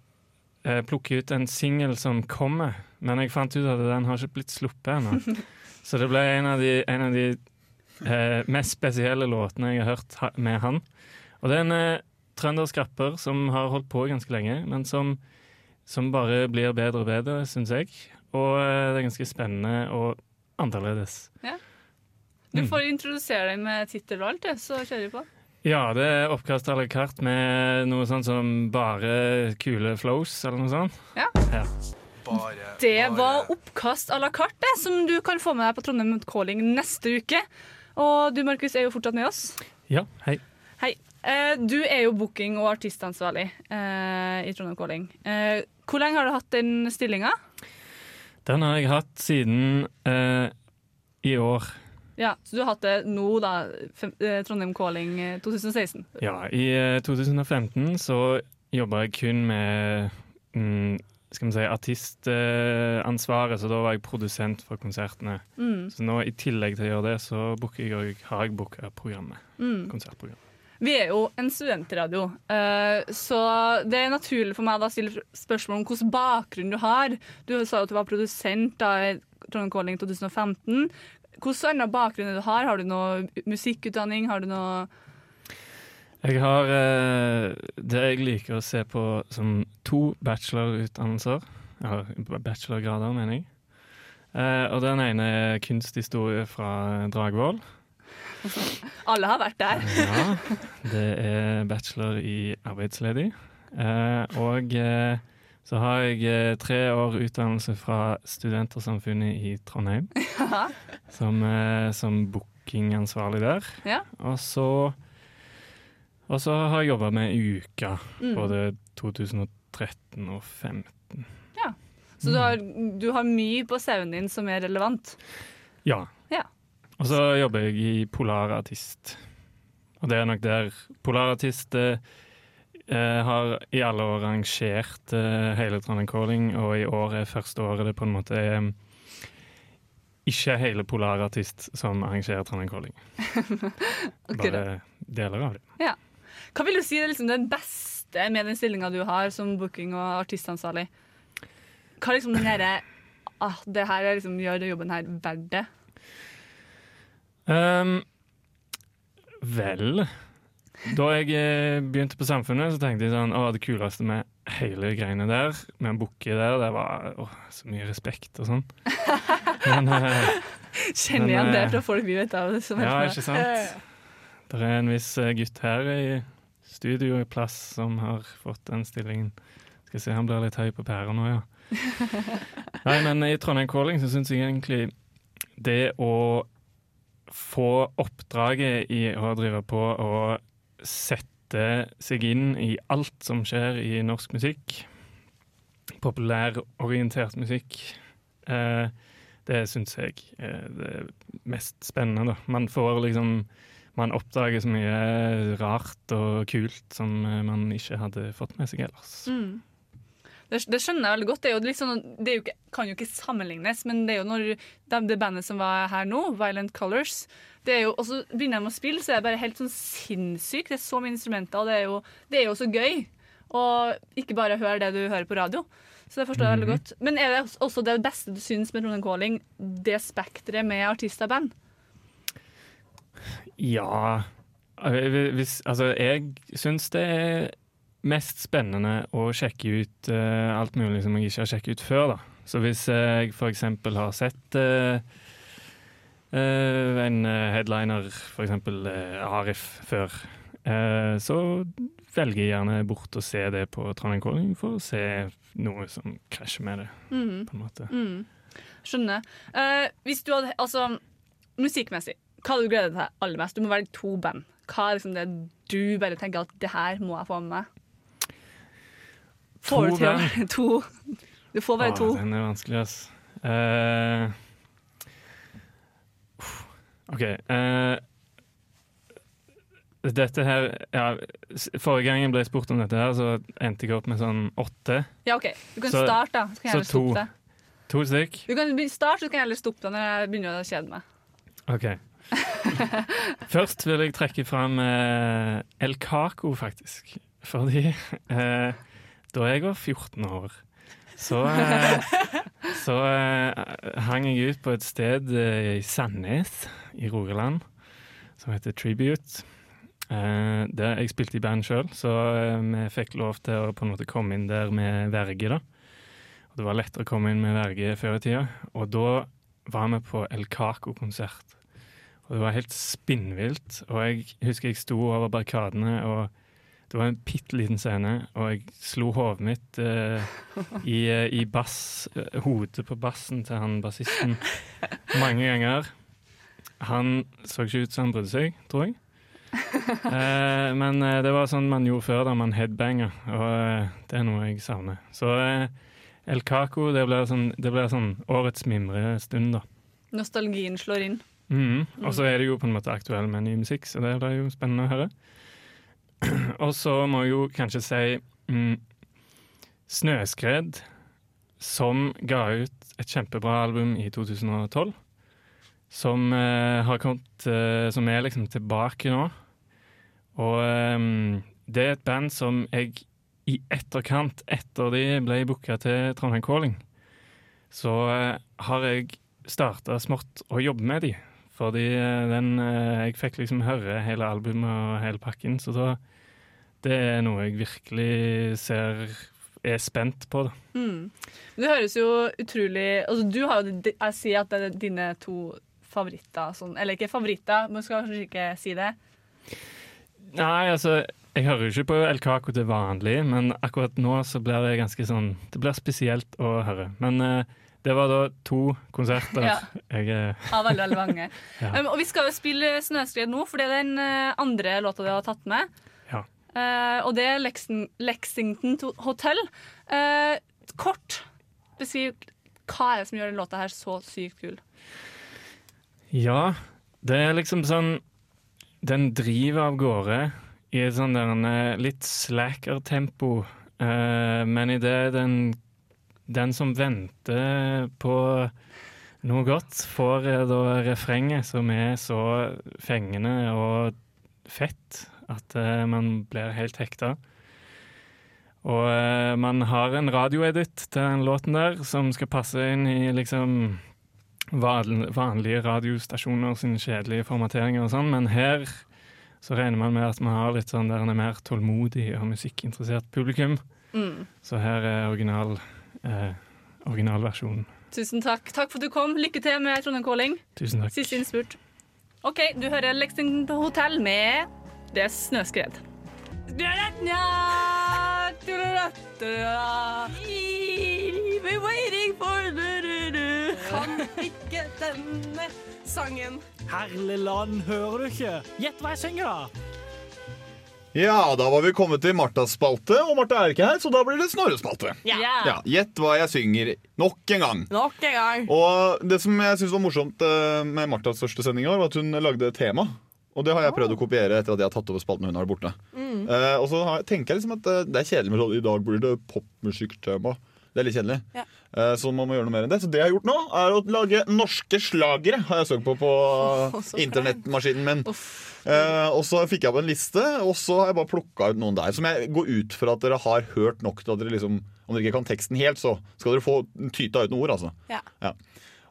plukke ut en singel som kommer, men jeg fant ut at den har ikke blitt sluppet ennå. <laughs> Så det ble en av de, en av de eh, mest spesielle låtene jeg har hørt med han. Og det er en eh, trøndersk rapper som har holdt på ganske lenge, men som, som bare blir bedre og bedre, syns jeg. Og eh, det er ganske spennende og annerledes. Ja. Du Mm. får introdusere deg med tittel og alt, så kjører vi på. Ja, det er oppkast à la carte med noe sånt som bare kule flows, eller noe sånt. Ja. Ja. Det var oppkast à la carte, det, som du kan få med deg på Trondheim Calling neste uke. Og du, Markus, er jo fortsatt med oss. Ja, hei. Hei. Eh, du er jo booking- og artistansvarlig eh, i Trondheim Calling. Eh, hvor lenge har du hatt den stillinga? Den har jeg hatt siden eh, i år. Ja, så du har hatt det nå, da. Eh, Trondheim Calling eh, 2016. Ja, i eh, 2015 så jobba jeg kun med mm, skal vi si, artistansvaret, så da var jeg produsent for konsertene. Mm. Så nå i tillegg til å gjøre det, så jeg, har jeg booka programmet. Mm. Konsertprogrammet. Vi er jo en studentradio, eh, så det er naturlig for meg da å stille spørsmål om hvilken bakgrunn du har. Du sa jo at du var produsent da i Trondheim Calling 2015. Hvilken annen bakgrunn du har? Har du noe musikkutdanning? Har du noe Jeg har eh, det jeg liker å se på som to bachelorutdannelser. Eller bachelorgrader, mener jeg. Eh, og den ene er kunsthistorie fra Dragvoll. <laughs> Alle har vært der. Ja, det er bachelor i arbeidsledig. Eh, og så har jeg eh, tre år utdannelse fra Studentersamfunnet i Trondheim, <laughs> Ja. som, eh, som bookingansvarlig der. Ja. Og så, og så har jeg jobba med Uka, Mm. både 2013 og 2015. ja. Så du har, du har mye på CV-en din som er relevant. Ja. Ja. Og så jobber jeg i Polarartist. Og det er nok der Polarartist eh, eh, har i alle år arrangert eh, hele Trondheim Calling, og i år er første året det på en måte er ikke hele Polarartist som arrangerer Trondheim Calling. <laughs> Bare deler av det. Ja. Hva vil du si er liksom den beste med den stillinga du har som booking- og artistansvarlig? Hva liksom den herre <clears throat> ah, Det her er liksom, gjør den jobben her verdt det? Um, vel Da jeg eh, begynte på Samfunnet, så tenkte jeg sånn Å, det kuleste med hele greiene der, med en bukke der, det var åh, så mye respekt og sånn. Men, eh, Kjenner igjen det eh, fra folk vi vet av. som Ja, hører ikke sant? Det er en viss eh, gutt her i studio i plass som har fått den stillingen. Skal se, han blir litt høy på pæra nå, ja. <laughs> Nei, men i Trondheim Calling så syns jeg egentlig det å få oppdraget i å drive på og sette seg inn i alt som skjer i norsk musikk, populærorientert musikk, eh, det syns jeg er det mest spennende. Man får liksom Man oppdager så mye rart og kult som eh, man ikke hadde fått med seg ellers. Mm. Det, det skjønner jeg veldig godt. Det, jo sånn, det jo ikke, kan jo ikke sammenlignes, men det er jo når det, det bandet som var her nå, Violent Colors jo, Og så begynner de å spille, så er det bare helt sånn sinnssykt. Det er så mye instrumenter, og det er jo, det er jo så gøy. Og ikke bare høre det du hører på radio. Så det forstår jeg veldig Mhm. godt. Men er det også det beste du syns med Trondheim Calling, det spekteret med artister og band? Ja hvis, Altså, jeg syns det er mest spennende å sjekke ut uh, alt mulig som jeg ikke har sjekket ut før, da. Så hvis jeg eksempel har sett eh, eh, en eh, headliner, for eksempel eh, Arif, før, Uh, så velger jeg gjerne bort å se det på Trondheim Calling for å se noe som krasjer med det, Mm. på en måte. Mm. Skjønner. Uh, hvis du hadde Altså, musikkmessig, hva hadde du gledet deg aller mest? Du må velge to band. Hva er liksom det du bare tenker at det her må jeg få med meg? Får To du til å være <laughs> to? Du får bare Ah, to. Den er vanskelig, altså. Uff, OK. Uh, dette her ja, Forrige gang jeg ble spurt om dette, her, så endte jeg opp med sånn åtte. Ja, OK. Du kan Så- starte, da. Så kan jeg heller stoppe det. To stykk. Du kan starte, så kan jeg heller stoppe deg når jeg begynner å kjede meg. OK. <laughs> Først vil jeg trekke fram uh, El Caco, faktisk. Fordi uh, da jeg var 14 år, så, uh, <laughs> så hang jeg ut på et sted i Sandnes i Rogaland som heter Tribute. Eh, det, jeg spilte i band sjøl, så eh, vi fikk lov til å på en måte komme inn der med verge. da. Og Det var lettere å komme inn med verge før i tida. Og da var vi på El Caco-konsert. Og det var helt spinnvilt. Og jeg husker jeg sto over barrikadene, og det var en bitte liten scene, og jeg slo hodet mitt eh, i, eh, i bass, eh, hodet på bassen til han bassisten mange ganger. Han så ikke ut som han brydde seg, tror jeg. <laughs> Eh, men eh, det var sånn man gjorde før, da man headbanga, og eh, det er noe jeg savner. Så eh, El Caco, det blir sånn, sånn årets mimrestund, da. Nostalgien slår inn. Mm. Og så er det jo på en måte aktuell med ny musikk, så det blir jo spennende å høre. <clears throat> Og så må jeg jo kanskje si mm, Snøskred, som ga ut et kjempebra album i 2012. Som eh, har kommet eh, Som er liksom tilbake nå. Og eh, det er et band som jeg i etterkant, etter de ble booka til Trondheim Calling, så eh, har jeg starta smått å jobbe med de. Fordi den Jeg fikk liksom høre hele albumet og hele pakken, så da Det er noe jeg virkelig ser er spent på, da. Mm. Det høres jo utrolig altså Du har jo Jeg sier at dine to favoritter. Sånn, eller ikke favoritter, men skal kanskje ikke si det. Nei, altså Jeg hører jo ikke på El Caco til vanlig, men akkurat nå så blir det ganske sånn Det blir spesielt å høre. Men eh, det var da to konserter <laughs> Ja. jeg eh, Av veldig, veldig mange. <laughs> Ja. um, og vi skal jo spille 'Snøskred' nå, for det er den eh, andre låta du har tatt med. Ja. Uh, og det er Lexington, Lexington Hotel. Uh, kort beskriv hva er det som gjør den låta her så sykt kul. Ja, det er liksom sånn Den driver av gårde i et sånn der eh, litt slacker-tempo, eh, men idet den, den som venter på noe godt, får eh, da refrenget som er så fengende og fett at man blir helt hekta. Og man har en radioedit til den låten der som skal passe inn i liksom vanlige radiostasjoner sine kjedelige formateringer og sånn, men her så regner man med at man har litt sånn der en er mer tålmodig og musikkinteressert publikum. Mm. Så her er original, eh, originalversjonen. Tusen takk. Takk for at du kom. Lykke til med Trondheim Calling. Tusen takk. Siste innspurt. OK, du hører Lexington Hotel med Det er snøskred. Ikke denne sangen. Herlig land, hører du ikke? Gjett hva jeg synger, da. Ja, da var vi kommet til Martas spalte, og Marta er ikke her, så da blir det Snorres spalte. Ja. Ja, Gjett hva jeg synger nok en gang. Nok en gang. Og det som jeg synes var morsomt eh, med Martas første sending i år, var at hun lagde et tema. Og det har jeg prøvd å kopiere etter at jeg har tatt over spalten hun har borte. Mm. uh, og så har, tenker jeg liksom at eh, det er kjedelig med sånn I dag blir det popmusikktema. Det er litt kjedelig. Ja. Eh, så man må gjøre noe mer enn det. Så det jeg har gjort nå, er å lage norske slagere. Har jeg søkt på på oh, internettmaskinen min. Eh, og så fikk jeg opp en liste, og så har jeg bare plukka ut noen der. Som jeg går ut fra at dere har hørt nok til at dere liksom Om dere ikke kan teksten helt, så skal dere få tyta ut noen ord, altså. Ja. Ja.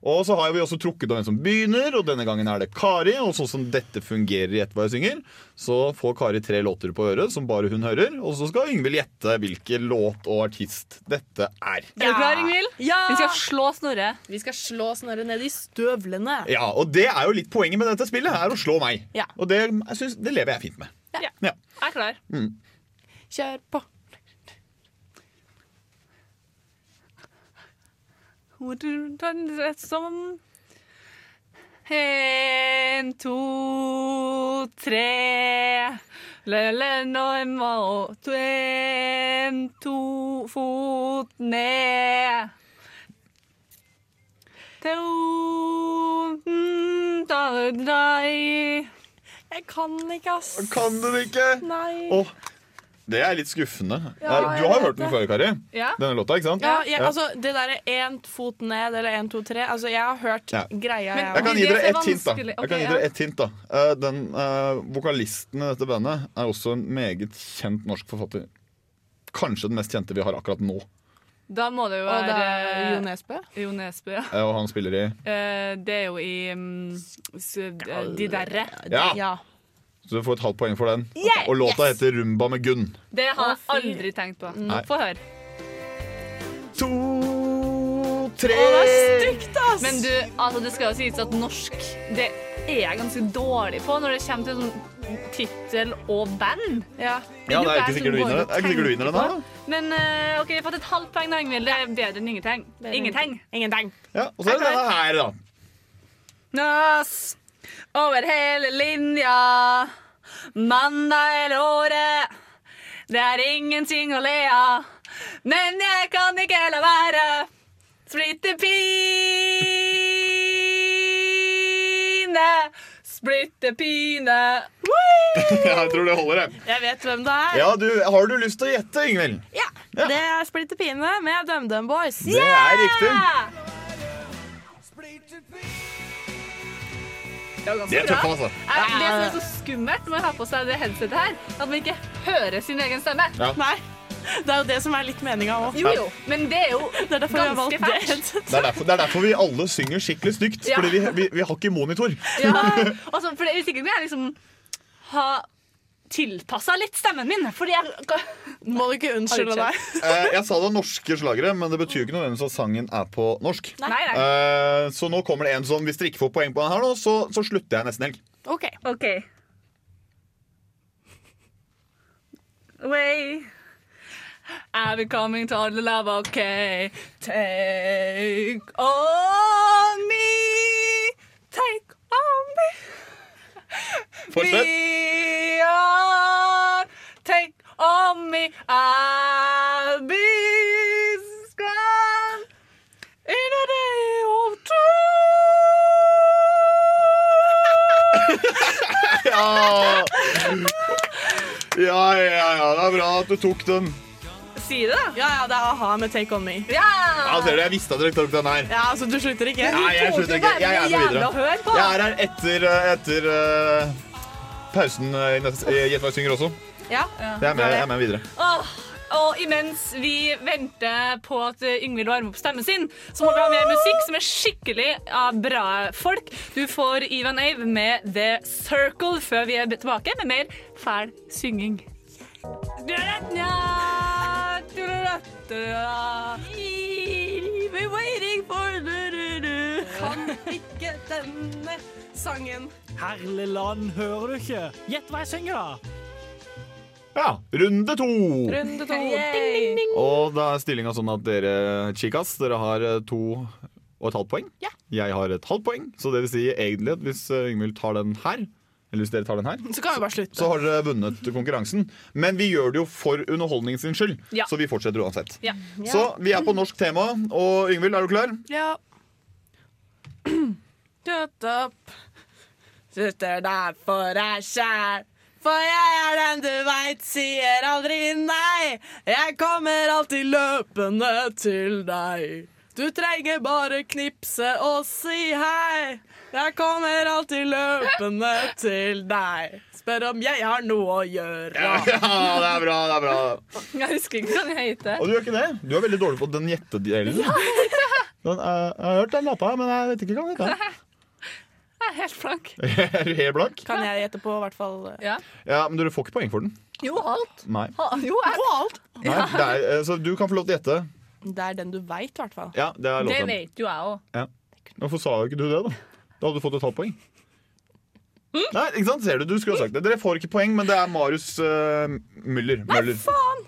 Og så har vi også trukket av en som begynner, og denne gangen er det Kari. Og sånn som dette fungerer i Gjett hva jeg synger, så får Kari tre låter på øret som bare hun hører. Og så skal Yngvild gjette hvilken låt og artist dette er. Er du klar, Yngvild? Ja! Vi skal slå Snorre. Vi skal slå Snorre ned i støvlene. Ja, Og det er jo litt poenget med dette spillet, er å slå meg. Ja. Og det, jeg synes, det lever jeg fint med. Ja. Ja. Jeg er klar. Mm. Kjør på. Som En, to, tre en to, En, to, fot ned mm. Jeg kan ikke, ass. Kan du det ikke? Nei. Åh, det er litt skuffende. Ja, du har hørt den før, Kari? Ja. Denne låta, ikke sant? Ja, jeg, altså, det derre én fot ned eller én, to, tre Altså, jeg har hørt Ja. greia. Men- jeg Jeg kan gi dere er ett hint. da. Jeg kan gi dere et hint da uh, Den uh, Vokalisten i dette bandet er også en meget kjent norsk forfatter. Kanskje den mest kjente vi har akkurat nå. Da må det jo være det er Jo Nesbø. Jo Nesbø, ja. Eh, Og han spiller i Uh, det er jo i um, s- De derre. Ja! Ja. Så du får et halvt poeng for den. Yeah! Og låta Yes! heter 'Rumba med Gunn'. Det har jeg aldri tenkt på. Nei. Få høre. To, tre Å, det er stygt, ass! Men du, altså, det skal jo sies at norsk Det er jeg ganske dårlig på når det kommer til sånn tittel og band. Ja, Ja, det er ikke sikkert du vinner den. Det er ikke sikkert du vinner den da. Men uh, OK, jeg har fått et halvt poeng, da, Ingvild. Det er bedre enn ingenting. Ingenting. Ingenting. Ja, og så er det denne her, da. Nas over hele linja. Mandag hele året. Det er ingenting å le av. Men jeg kan ikke la være. Splitter pine. Splitter pine. <laughs> Jeg tror det holder, jeg. Jeg vet hvem det er. Ja, du, Har du lyst til å gjette, Ingvild? Ja, Det er Splitter Pine med DumDum Boys. Det er riktig. Det var ganske Det bra. altså. Det som er så skummelt med å ha på seg det headsetet her, at man ikke hører sin egen stemme. Ja. Nei. Det er jo det som er litt meninga òg. Jo, jo, men det er jo Det er ganske fælt. Det det er derfor vi alle synger skikkelig stygt. Ja. Fordi vi, vi, vi har ikke monitor. Ja, <laughs> altså, for det, Hvis ikke vi er liksom ha tilpassa litt stemmen min. Fordi jeg Må du ikke unnskylde deg? Eh, jeg sa det var norske slagere, men det betyr ikke nødvendigvis at sangen er på norsk. Nei, nei. Eh, så nå kommer det en som Hvis dere ikke får poeng på den her, nå, så, så slutter jeg nesten helg. OK. OK. Way. I've been coming to the love, okay. Take on me. Take on me. Fortsett. Me on. Take on me. I'll be strong in a day of Ja. ja, ja, ja. Det er bra at du tok den. Si det, da. Ja, ja, det er a-ha med Take On Me. Ja! Ja, ser du, Jeg visste at dere tok den her. Ja, altså, Du slutter ikke? Nei, jeg slutter ikke. Jeg er med videre. Jeg er her etter, eh, etter uh, pausen eh, i Gjett hva jeg synger også. Ja. Jeg er med, jeg er med videre. Åh, og imens vi venter på at Yngvild varmer opp stemmen sin, så må vi ha mer musikk som er skikkelig av bra folk. Du får Ivan Ave med The Circle før vi er tilbake med mer fæl synging. Yeah. Kan ikke denne sangen. Herlig land, hører du ikke? Gjett hva jeg synger, da! Ja, runde to. Runde to. Ding, ding, ding. Og da er stillinga sånn at dere chicas, dere har eh, to og et halvt poeng. Ja. Jeg har et halvt poeng, så det vil si egentlig at hvis eh, Yngvild tar den her, eller hvis dere tar den her, Så kan vi bare slutte. så har dere vunnet konkurransen. Men vi gjør det jo for underholdningen sin skyld, Ja. så vi fortsetter uansett. Ja. Så vi er på norsk tema, og Yngvild, er du klar? Ja. Shut up. Sitter der for deg sjæl. For jeg er den du veit sier aldri nei. Jeg kommer alltid løpende til deg. Du trenger bare knipse og si hei. Jeg kommer alltid løpende til deg. Spør om jeg har noe å gjøre. Ja, det er bra, det er bra. Jeg husker ikke hva jeg heter. Og du gjør ikke det? Du er veldig dårlig på den gjettedelen. Ja. eh, jeg har hørt den låta, men jeg vet ikke hva den heter. Jeg er helt blank. <laughs> Er du helt blank? Kan jeg gjette på, i hvert fall. Ja. Ja, men dere får ikke poeng for den. Jo, alt. Nei. Ha, jo, alt. Nei er, eh, så du kan få lov til å gjette. Det er den du veit, i hvert fall. Ja, det er Det vet jo jeg òg. Ja. Hvorfor sa jo ikke du det, da? Da hadde du fått et halvt poeng. Nei, ikke sant? Ser du, du skulle ha sagt det. Dere får ikke poeng, men det er Marius uh, Müller. Møller. Faen!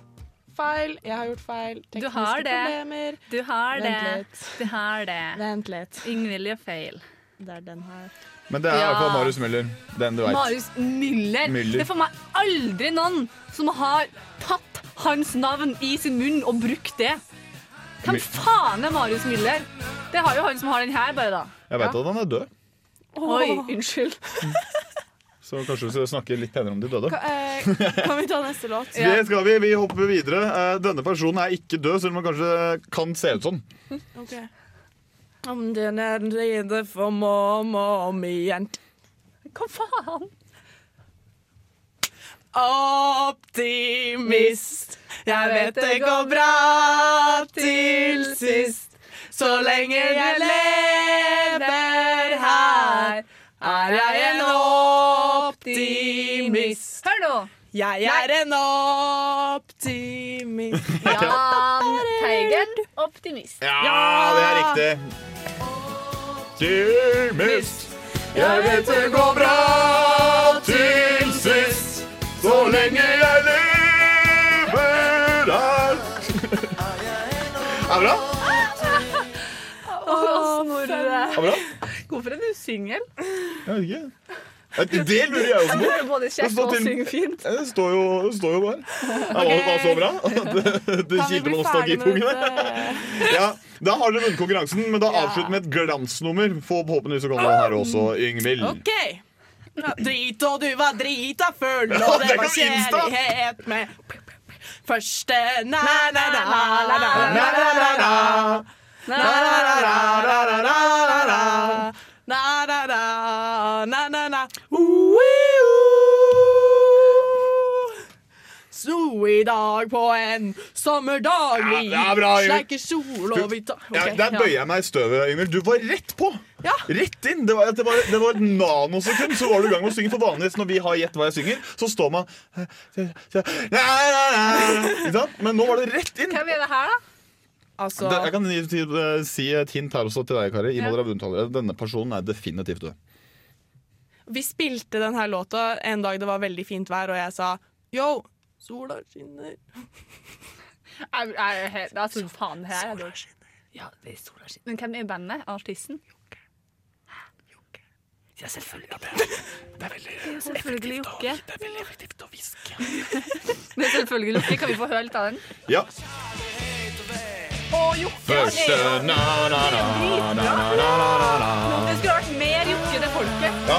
Feil. Jeg har gjort feil. Du har det. problemer. Du har det. Vent litt. Du har det. Vent litt. Ingvild gjør feil. Det er den her. Men det er Ja. Marius Müller. Den du veit. Marius Müller. Müller. Det er for meg aldri noen som har tatt hans navn i sin munn og brukt det. Hvem faen er Marius Müller? Det har jo han som har den her, bare, da. Jeg veit at han er død, Oi, unnskyld. <laughs> så kanskje vi skal snakke litt penere om de døde. Eh, kan vi ta neste låt? <laughs> Det skal vi, vi hopper videre. Eh, Denne personen er ikke død, selv om han kanskje kan se ut sånn. Okay. Om den er rede for mamma om igjen. Hva faen? Optimist. Jeg vet det går bra til sist. Så lenge jeg lever her, er jeg en optimist. optimist. Hør nå! Jeg er en optimist. <laughs> Jan Teigert, optimist. Ja, det er riktig. Optimist. Jeg vet det går bra til sist, så lenge jeg lever her. Er det bra? Å, Snorre. Er det bra? Hvorfor er du singel? Jeg vet ikke. Det det lurer jeg også på. er både kjekk og synge fint. Det står jo, det står jo bare. Det var, var så bra. <laughs> Det, det kilte på nostalgipungene. Ja, da har dere vunnet konkurransen, men da avslutter vi med et glansnummer. For forhåpentligvis så kan det her også, Yngvild. OK. Drit og du var drita full, og det var kjærlighet med Første na-na-na-na-na-na-na-na Na-na-na-na-na-na-na-na Na-na-na-na-na-na Så i dag på en sommerdag vi Ja, det bra, sleiker sol og vi tar Ja, der bøyer jeg meg i støvet, Yngvild. Du var rett på! Rett inn! Det var, det, var, det var et nanosekund, så var du i gang med å synge. For vanligvis når vi har gjett hva jeg synger, så står man? Men nå var det rett inn. Hvem er det her, da? Altså Det, jeg kan gi, si, si et hint her også til deg, Kari. Ja. Denne personen er definitivt død. Vi spilte denne låta en dag det var veldig fint vær, og jeg sa yo, sola skinner. Jeg, jeg, jeg, jeg tror faen her er skinner. Ja, det er sola skinner. Men hvem er bandet? Artisten? Ja, selvfølgelig. det, er veldig <laughs> Det er selvfølgelig Jokke. Det er veldig effektivt å hviske. <laughs> Det er selvfølgelig Jokke. Kan vi få høre litt av den? Ja. Å, Jokke! Første na-na-na-na-na-na-na. Det skulle vært mer Jokke til folket. Ja.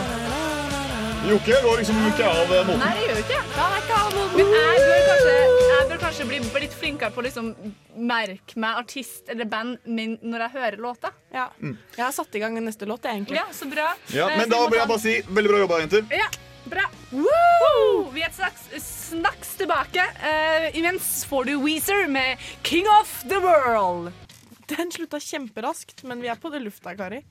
Jokke går liksom ikke av eh, moten. Nei, det gjør ikke. Han er ikke det. Men jeg bør kanskje, jeg bør kanskje bli litt flinkere på å liksom merke meg artist eller band min når jeg hører låta. Ja. Jeg har satt i gang neste låt, egentlig. Ja, så bra. Ja, Eh, men så da vi vil jeg bare si veldig bra jobba, jenter. Ja, bra. Woo! Vi er straks, snaks tilbake. Uh, imens får du Weezer med 'King of the World'. Den slutta kjemperaskt, men vi er på det lufta, Kari.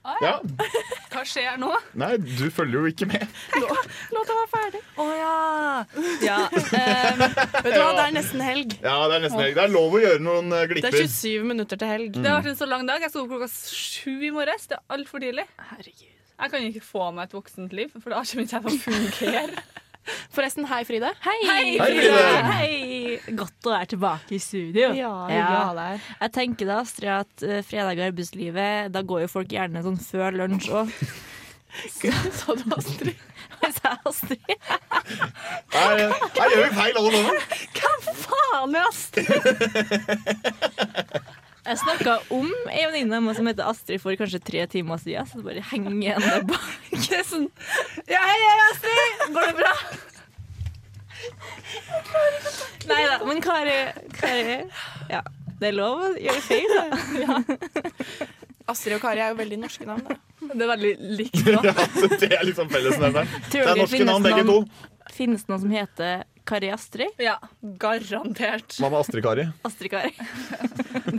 Ja. <laughs> Hva skjer nå? Nei, du følger jo ikke med. <laughs> Låta var ferdig. Å ja. ja Um, vet du hva, det er nesten helg. Ja, Det er nesten helg. Det er lov å gjøre noen glipper. Det er 27 minutter til helg. Det har vært en så lang dag. Jeg sto opp klokka sju i morges. Det er altfor tidlig. Jeg kan ikke få meg et voksent liv, for da kommer ikke jeg til å fungere. <laughs> Forresten, hei, Fride. Hei, Hei, Fride. Hei. Godt å være tilbake i studio. Ja, ja. Jeg tenker da, Astrid, at uh, fredag i arbeidslivet, da går jo folk gjerne sånn før lunsj òg. <laughs> Sa du Astrid? <laughs> Jeg sa Astrid. Her, her gjør vi feil, alle sammen. Hva faen er Astrid? <laughs> Jeg snakka om ei venninne av meg som heter Astrid for kanskje tre timer siden. Så det bare henger igjen der bak. <laughs> Det er sånn Ja, hei, hei, Astrid! Går det bra? Nei da, men Kari, Kari Ja, det er lov å gjøre feil, da. Astrid og Kari er jo veldig norske navn. Da. Det er veldig likt <laughs> Ja, det er liksom fellesnevneren. Det er norske navn, begge to. Finnes det noen som heter Kari Astrid? Ja, garantert. Hva med Astrid Kari? <laughs> Astrid Kari.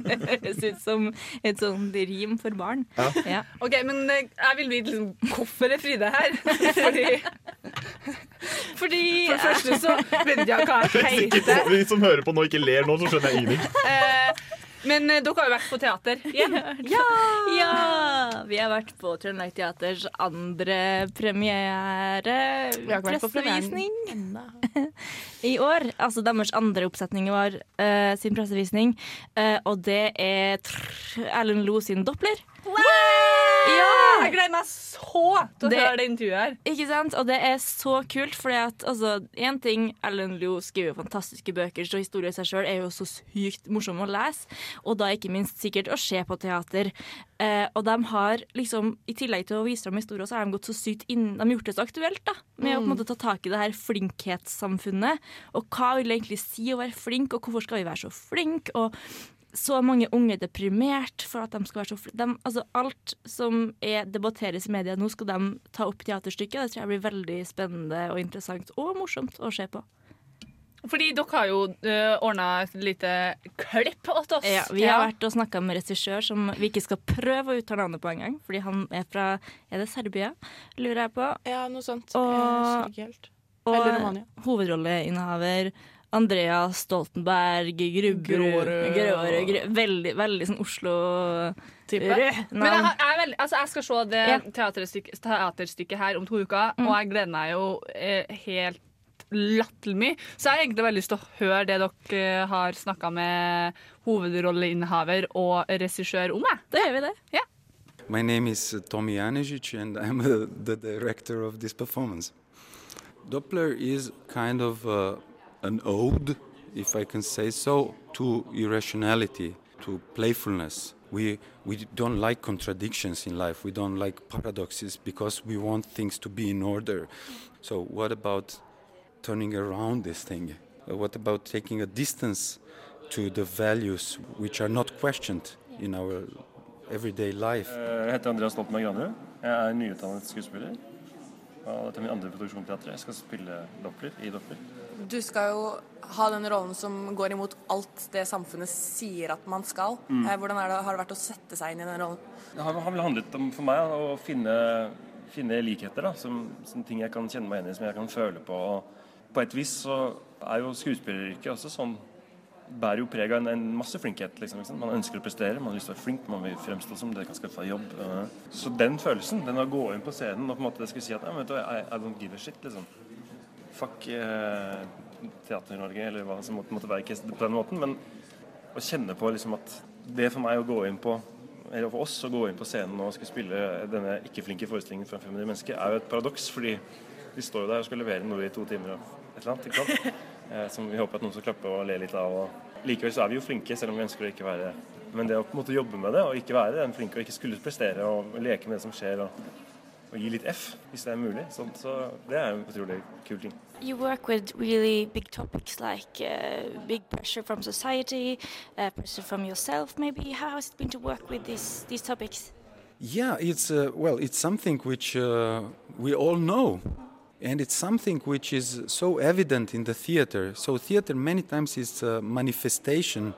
Det høres ut som et sånt rim for barn. Ja. Ja. Ok, men eh, jeg vil vite liksom, hvorfor er Fride her. Fordi, Fordi For det første så vet jeg hva jeg Hvis de som hører på nå, ikke ler nå, så skjønner jeg ingenting. Men eh, dere har jo vært på teater igjen. Ja! ja! Vi har vært på Trøndelag Teaters andre premiere Vi har ikke vært på pressevisning <laughs> i år. Altså deres andre oppsetning var eh, sin pressevisning, eh, og det er Erlend Lo sin Doppler. Ja! Jeg gleder meg så til å Det- høre det intervjuet her. Ikke sant? Og det er så kult, at altså, en ting Ellen Lo skriver fantastiske bøker, så historie i seg sjøl er jo så sykt morsom å lese, og da ikke minst sikkert å se på teater. Eh, og de har liksom, i tillegg til å vise fram historier, så har de gått så sykt inn De har gjort det så aktuelt, da, med å på en måte ta tak i det her flinkhetssamfunnet. Og hva vil det egentlig si å være flink, og hvorfor skal vi være så flinke? Og så mange unge er deprimert for at de skal være så flinke. altså Alt som er, debatteres i media nå, skal de ta opp teaterstykket. Det tror jeg blir veldig spennende og interessant og morsomt å se på. Fordi dere har jo uh, ordna et lite klipp åt oss. Ja, vi har vært og snakka med regissør som vi ikke skal prøve å uttale navnet på engang, fordi han er fra Er det Serbia, lurer jeg på. Ja, noe sånt. Og- Eller Romania. hovedrolleinnehaver Andrea Stoltenberg, Grubberud. Grårød, Veldig, veldig sånn. Oslo Type. Men jeg, jeg, er veldig, altså jeg skal se det Ja. teaterstykket, teaterstykket her om to uker, og jeg gleder meg jo eh, helt latterlig mye. Så jeg har egentlig veldig lyst til å høre det dere eh, har snakka med hovedrolleinnehaver og regissør om. Jeg. Da gjør vi det. Ja. My name is uh, Tommy Janezic, and I'm uh, the director of this performance. Doppler is kind of uh, an ode, if I can say so, to irrationality, to playfulness. We, we don't like contradictions in life, we don't like paradoxes because we want things to be in order. So, what about turning around this thing? Uh, what about taking a distance to the values which are not questioned in our everyday life? Eh, Jeg heter Andreas Stoltenberg Granerud. Jeg er nyutdannet skuespiller. Og dette er produksjon på teatret. Jeg skal spille Doppler i Doppler. Du skal jo ha den rollen som går imot alt det samfunnet sier at man skal. Mm. Eh, Hvordan er det, har det vært å sette seg inn i den rollen? Det har, har vel handlet om for meg å finne, finne likheter, da, som, som ting jeg kan kjenne meg igjen i, som jeg kan føle på. Og på et vis så er jo skuespilleryrket også sånn bærer jo preg av en, en masse flinkhet. Liksom, liksom. Man ønsker å prestere, man har lyst til å være flink, man vil fremstå som det kan skaffe jobb. Så den følelsen, den å gå inn på scenen og på en måte skulle si at «Nei, vet du, I, I don't give a shit, liksom. Fuck eh, Teater-Norge, eller hva som måtte, måtte være ikke på den måten. Men å kjenne på liksom at det for meg å gå inn på eller for oss å gå inn på scenen og skulle spille denne ikke-flinke forestillingen fra 500 mennesker, er jo et paradoks, fordi vi står jo der og skal levere noe i to timer og et eller annet. ikke sant? <laughs> Eh, som vi håper at noen skal klappe og le litt av. Og likevel så er vi jo flinke, selv om vi ønsker å ikke være Men det å på en måte jobbe med det, og ikke være den flinke og ikke skulle prestere og leke med det som skjer, og, og gi litt F, hvis det er mulig, så, så det er en utrolig kul ting. You work with really big topics like uh, big pressure from society, uh, pressure from yourself. Maybe how has it been to work with these these topics? Yeah, it's uh, well, it's something which uh, we all know, and it's something which is so evident in the theater. So theater many times is a manifestation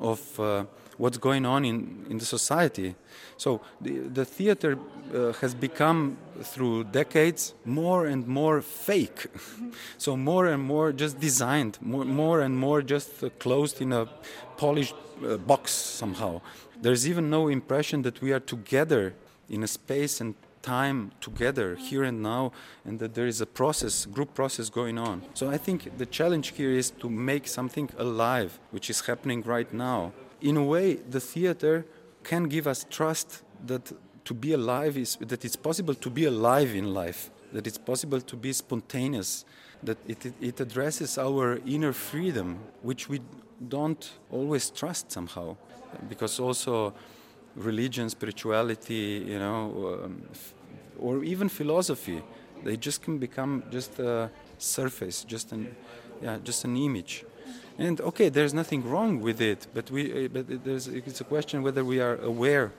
of uh, what's going on in, in the society. So the, the theater uh, has become through decades more and more fake. <laughs> so more and more just designed, more, more and more just uh, closed in a polished uh, box somehow. There's even no impression that we are together in a space and time together here and now and that there is a process group process going on so i think the challenge here is to make something alive which is happening right now in a way the theater can give us trust that to be alive is that it's possible to be alive in life that it's possible to be spontaneous that it, it, addresses our inner freedom which we don't always trust somehow. Because also religion spirituality you know um, or even philosophy they just can become just a surface just an yeah just an image and okay there's nothing wrong with it but we uh, but it's a question whether we are aware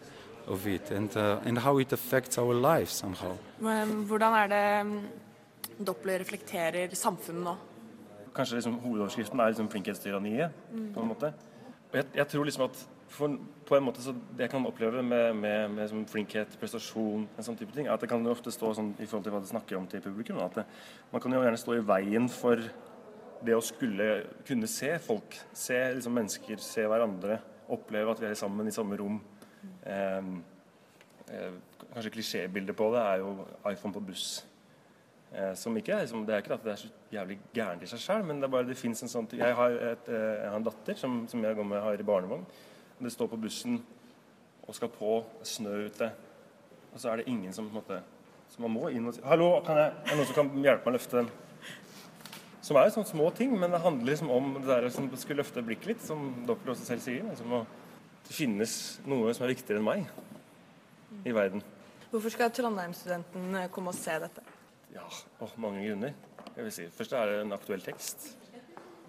of it and uh, and how it affects our lives somehow Hvordan er det mm, Doppler reflekterer samfunnet nå? Kanskje liksom hovedoverskriften er liksom flinkhetstyranniet, Mm. på en måte. Og jeg, jeg tror liksom at for, på en måte så det jeg kan oppleve med, med, med liksom flinkhet, prestasjon, en sånn type ting, er at det kan jo ofte stå sånn i forhold til hva det snakker om til publikum. At det, man kan jo gjerne stå i veien for det å skulle kunne se folk. Se liksom mennesker, se hverandre. Oppleve at vi er sammen i samme rom. Eh, eh, kanskje klisjébildet på det er jo iPhone på buss. Eh, som ikke er, liksom, det er ikke at det er så jævlig gærent i seg sjøl, men det er bare det fins en sånn Jeg har, eh, jeg har en datter som, som jeg går med har i barnevogn. Og Det står på bussen og skal på, snø ute, og så er det ingen som på en måte Så man må inn og si 'Hallo, kan jeg, er det noen som kan hjelpe meg å løfte den?' Som er jo sånne små ting, men det handler liksom om det der som skulle løfte blikket litt, som Doppler også selv sier. Liksom å, det finnes noe som er viktigere enn meg i verden. Hvorfor skal Trondheim-studenten eh, komme og se dette? Ja, åh, mange grunner. Jeg vil si. Først er det en aktuell tekst.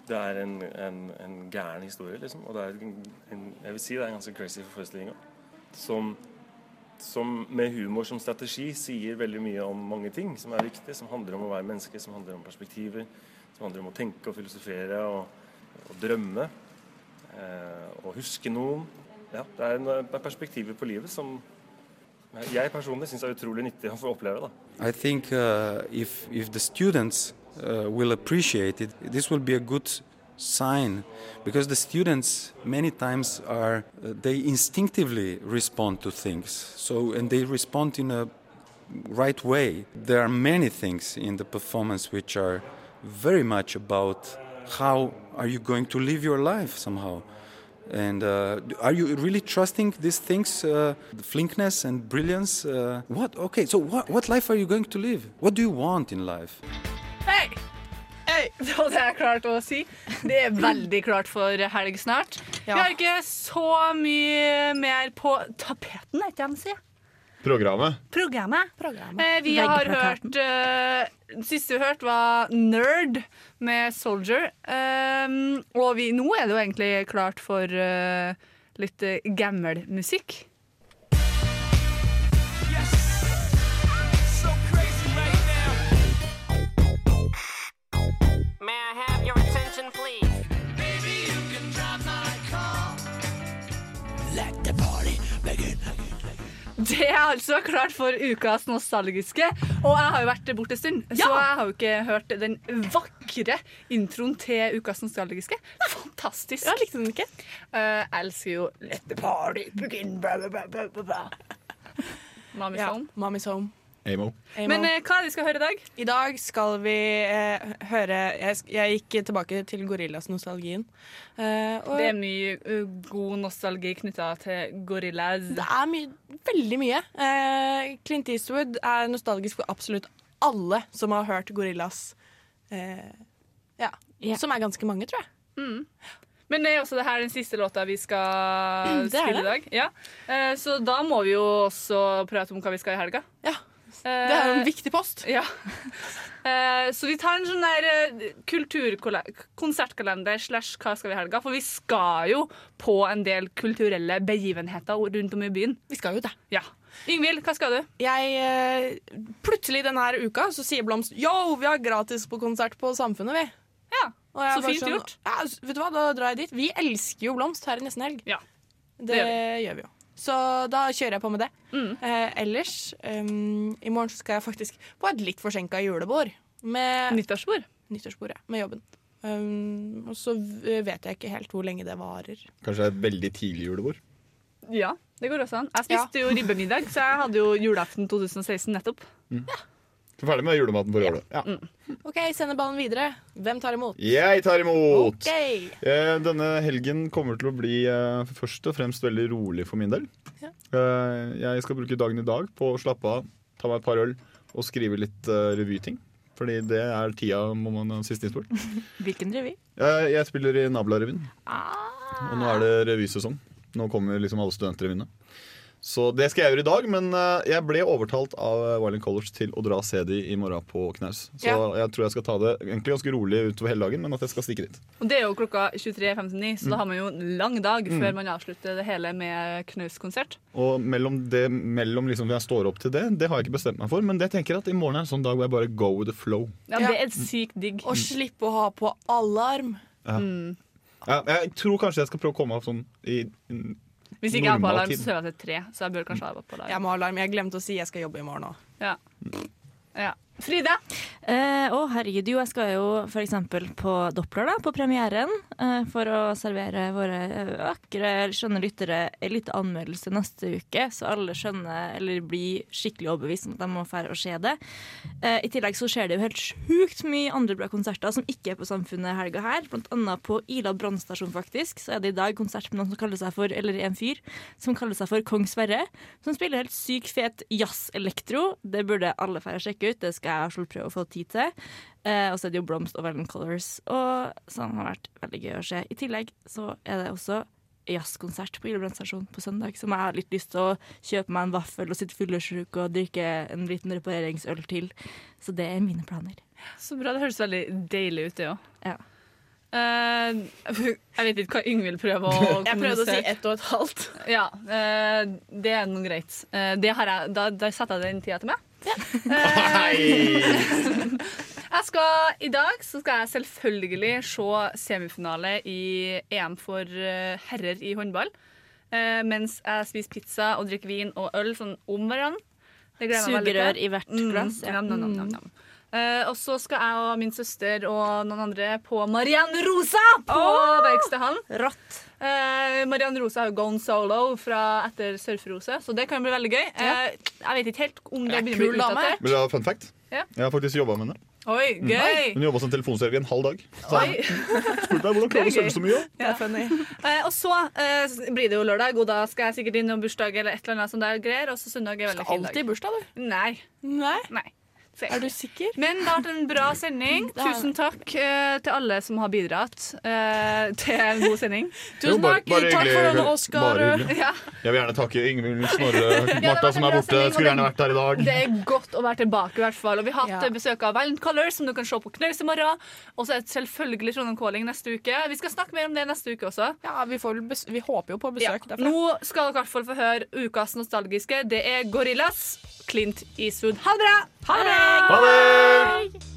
Det er en, en, en gæren historie, liksom. Og det er en, en, jeg vil si det er en ganske crazy forestilling òg. Som, som med humor som strategi sier veldig mye om mange ting som er viktig. Som handler om å være menneske, som handler om perspektiver. Som handler om å tenke og filosofere og, og drømme. Eh, og huske noen. Ja, det er, en, er perspektiver på livet som jeg personlig syns er utrolig nyttig å få oppleve. I think uh, if if the students uh, will appreciate it, this will be a good sign because the students many times are uh, they instinctively respond to things so and they respond in a right way there are many things in the performance which are very much about how are you going to live your life somehow and uh, are you really trusting these things uh, the flinkness and brilliance uh, what okay so what, what life are you going to live what do you want in life Hei! Hei! <laughs> Det er klart jeg å si. Det er veldig klart for helg snart. Vi har ikke så mye mer på tapeten, er ikke det de sier? Programmet. Programmet. Eh, vi har hørt eh, siste vi hørte, var Nerd med Soldier. Um, og vi, nå er det jo egentlig klart for eh, litt uh, <laughs> Det er altså klart for ukas nostalgiske. Og jeg har jo vært borte en stund, så jeg har jo ikke hørt den vakre introen til ukas nostalgiske. Fantastisk. Ja, likte den ikke? Eh, jeg elsker jo Let the party begin. Blah, blah, blah, blah, blah, blah. Mommy's Ja, home. Mommy's home. Amo. Men eh, hva er det vi skal høre i dag? I dag skal vi eh, høre jeg, jeg gikk tilbake til Gorillas-nostalgien. Eh, Det er mye uh, god nostalgi knytta til gorillas. det er mye, veldig mye. Eh, Clint Eastwood er nostalgisk for absolutt alle som har hørt Gorillas. Eh, ja. Som er ganske mange, tror jeg. Mm. Men er også det her den siste låta vi skal <clears throat> Det spille i dag? Ja. Eh, så da må vi jo også prate om hva vi skal i helga. Ja. Det er jo en viktig post. <laughs> Ja. Eh, så vi tar en sånn der eh, kulturkonsertkalender slash hva skal vi i helga? For vi skal jo på en del kulturelle begivenheter rundt om i byen. Vi skal jo det. Ja. Ingvild, hva skal du? Jeg, eh, plutselig denne uka så sier Blomst Yo, vi har gratis på konsert på Samfunnet, vi. Ja, så fint sånn, gjort. Ja, vet du hva, Da drar jeg dit. Vi elsker jo Blomst her i nesten helg. Ja, det, det gjør vi jo. Så da kjører jeg på med det. Mm. Eh, ellers, um, i morgen så skal jeg faktisk på et litt forsinka julebord. Med Nyttårsbord? Nyttårsbord, ja. Med jobben. Um, og så vet jeg ikke helt hvor lenge det varer. Kanskje et veldig tidlig julebord. Ja, det går også an. Jeg spiste jo ribbemiddag, så jeg hadde jo julaften 2016 nettopp. Så ferdig med julematen for året. Ja. OK, sender ballen videre. Hvem tar imot? Jeg tar imot! Okay. Eh, Denne helgen kommer til å bli eh, først og fremst veldig rolig for min del. Ja. Eh, Jeg skal bruke dagen i dag på å slappe av, ta meg et par øl og skrive litt revyting. Fordi det er tida må man ha siste innspurt. <laughs> Hvilken revy? Jeg, jeg spiller i Nabolarevyen, Ah. og nå er det revysesong. Nå kommer liksom alle studentrevyene. Så det skal jeg gjøre i dag, men eh, jeg ble overtalt av eh, Violin College til å dra og se de i morgen på knaus. Så Ja. jeg tror jeg skal ta det egentlig ganske rolig utover hele dagen, men at jeg skal stikke dit. Og det er jo klokka 23.59, så da har man jo en lang dag Mm. før man avslutter det hele med knauskonsert. Og mellom det mellom liksom jeg står opp til det, det har jeg ikke bestemt meg for. Men det tenker jeg at i morgen er en sånn dag hvor jeg bare go with the flow. Ja, det er sykt digg. Og slippe å ha på alarm. Ja. Mm. Ja, jeg tror kanskje jeg skal prøve å komme av sånn i i Hvis ikke jeg har på alarm, så sover jeg til tre. Så jeg bør kanskje ha på alarm. Jeg må ha alarm. Jeg glemte å si jeg skal jobbe i morgen òg. Ja. ja. Fride? Eh, å, herregud, jo, jeg skal jo f.eks. på Doppler, da, på premieren, eh, for å servere våre eh, vakre, skjønne lyttere en liten anmeldelse neste uke, så alle skjønner eller blir skikkelig overbevist om at de må dra og se det. Eh, I tillegg så skjer det jo helt sjukt mye andre bra konserter som ikke er på Samfunnet helga her. Blant annet på Ila brannstasjon, faktisk, så er det i dag konsert med noen som kaller seg for, eller en fyr, som kaller seg for Kong Sverre, som spiller helt sykt fet jazz-elektro. Det burde alle fære sjekke ut. Det skal jeg absolutt prøve å få tid til. Eh, og så er det jo Blomst og Valen Colors, og sånn har vært veldig gøy å se. I tillegg så er det også jazzkonsert på brannstasjon på søndag, som jeg har litt lyst til å kjøpe meg en vaffel og sitte fyllesyk og drikke en liten repareringsøl til. Så det er mine planer. Så bra. Det høres veldig deilig ut, det òg. Ja. jeg vet ikke hva Yngvild prøver å <laughs> kommunisere. Jeg prøvde å si ett og et halvt. Ja, uh, det er noe greit. Uh, det har jeg, da, da setter jeg den tida til meg. <laughs> jeg skal, I dag så skal jeg selvfølgelig se semifinale i EM for eh, herrer i håndball. Eh, mens jeg spiser pizza og drikker vin og øl sånn om hverandre. Sugerør i hvert glass, ja. Mm, nam, nam, nam, nam. Eh, og så skal jeg og min søster og noen andre på Marianne Rosa på oh! Verkstedhallen. Rått. Eh, Marianne Rosa har jo gone solo fra etter Surferose, så det kan bli veldig gøy. Ja. Eh, jeg vet ikke helt om det begynner å bli utdatert. Vil du ha fun fact? Ja. Jeg har faktisk jobba med henne. Oi, gøy! Hun jobba som telefonselger i en halv dag. Så Oi. jeg spurte meg hvordan er klarer du å selge så mye. Ja. Eh, og så eh, blir det jo lørdag, og da skal jeg sikkert innom bursdag eller et eller annet som det er greier. Og så søndag er veldig fin dag. Alltid bursdag, du. Nei. Nei. Nei. Er du sikker? Men det har vært en bra sending. <laughs> Tusen takk uh, til alle som har bidratt uh, til en god sending. <laughs> Jo, bare- bare hyggelig. Bare Oskar. Ja. Jeg vil gjerne takke Ingvild, Snorre, <laughs> Martha som er borte. sending, Skulle gjerne vært her i dag. Det er godt å være tilbake, i hvert fall. Og vi har hatt Ja. besøk av Violent Colors, som du kan se på Knaus i morgen. Og så er det selvfølgelig Trondheim Calling neste uke. Vi skal snakke mer om det neste uke også. Ja, Vi, får bes vi håper jo på besøk derfra. Nå skal dere i hvert fall få høre ukas nostalgiske. Det er Gorillas, Clint Eastwood. Ha det bra! Ha det! Ha det!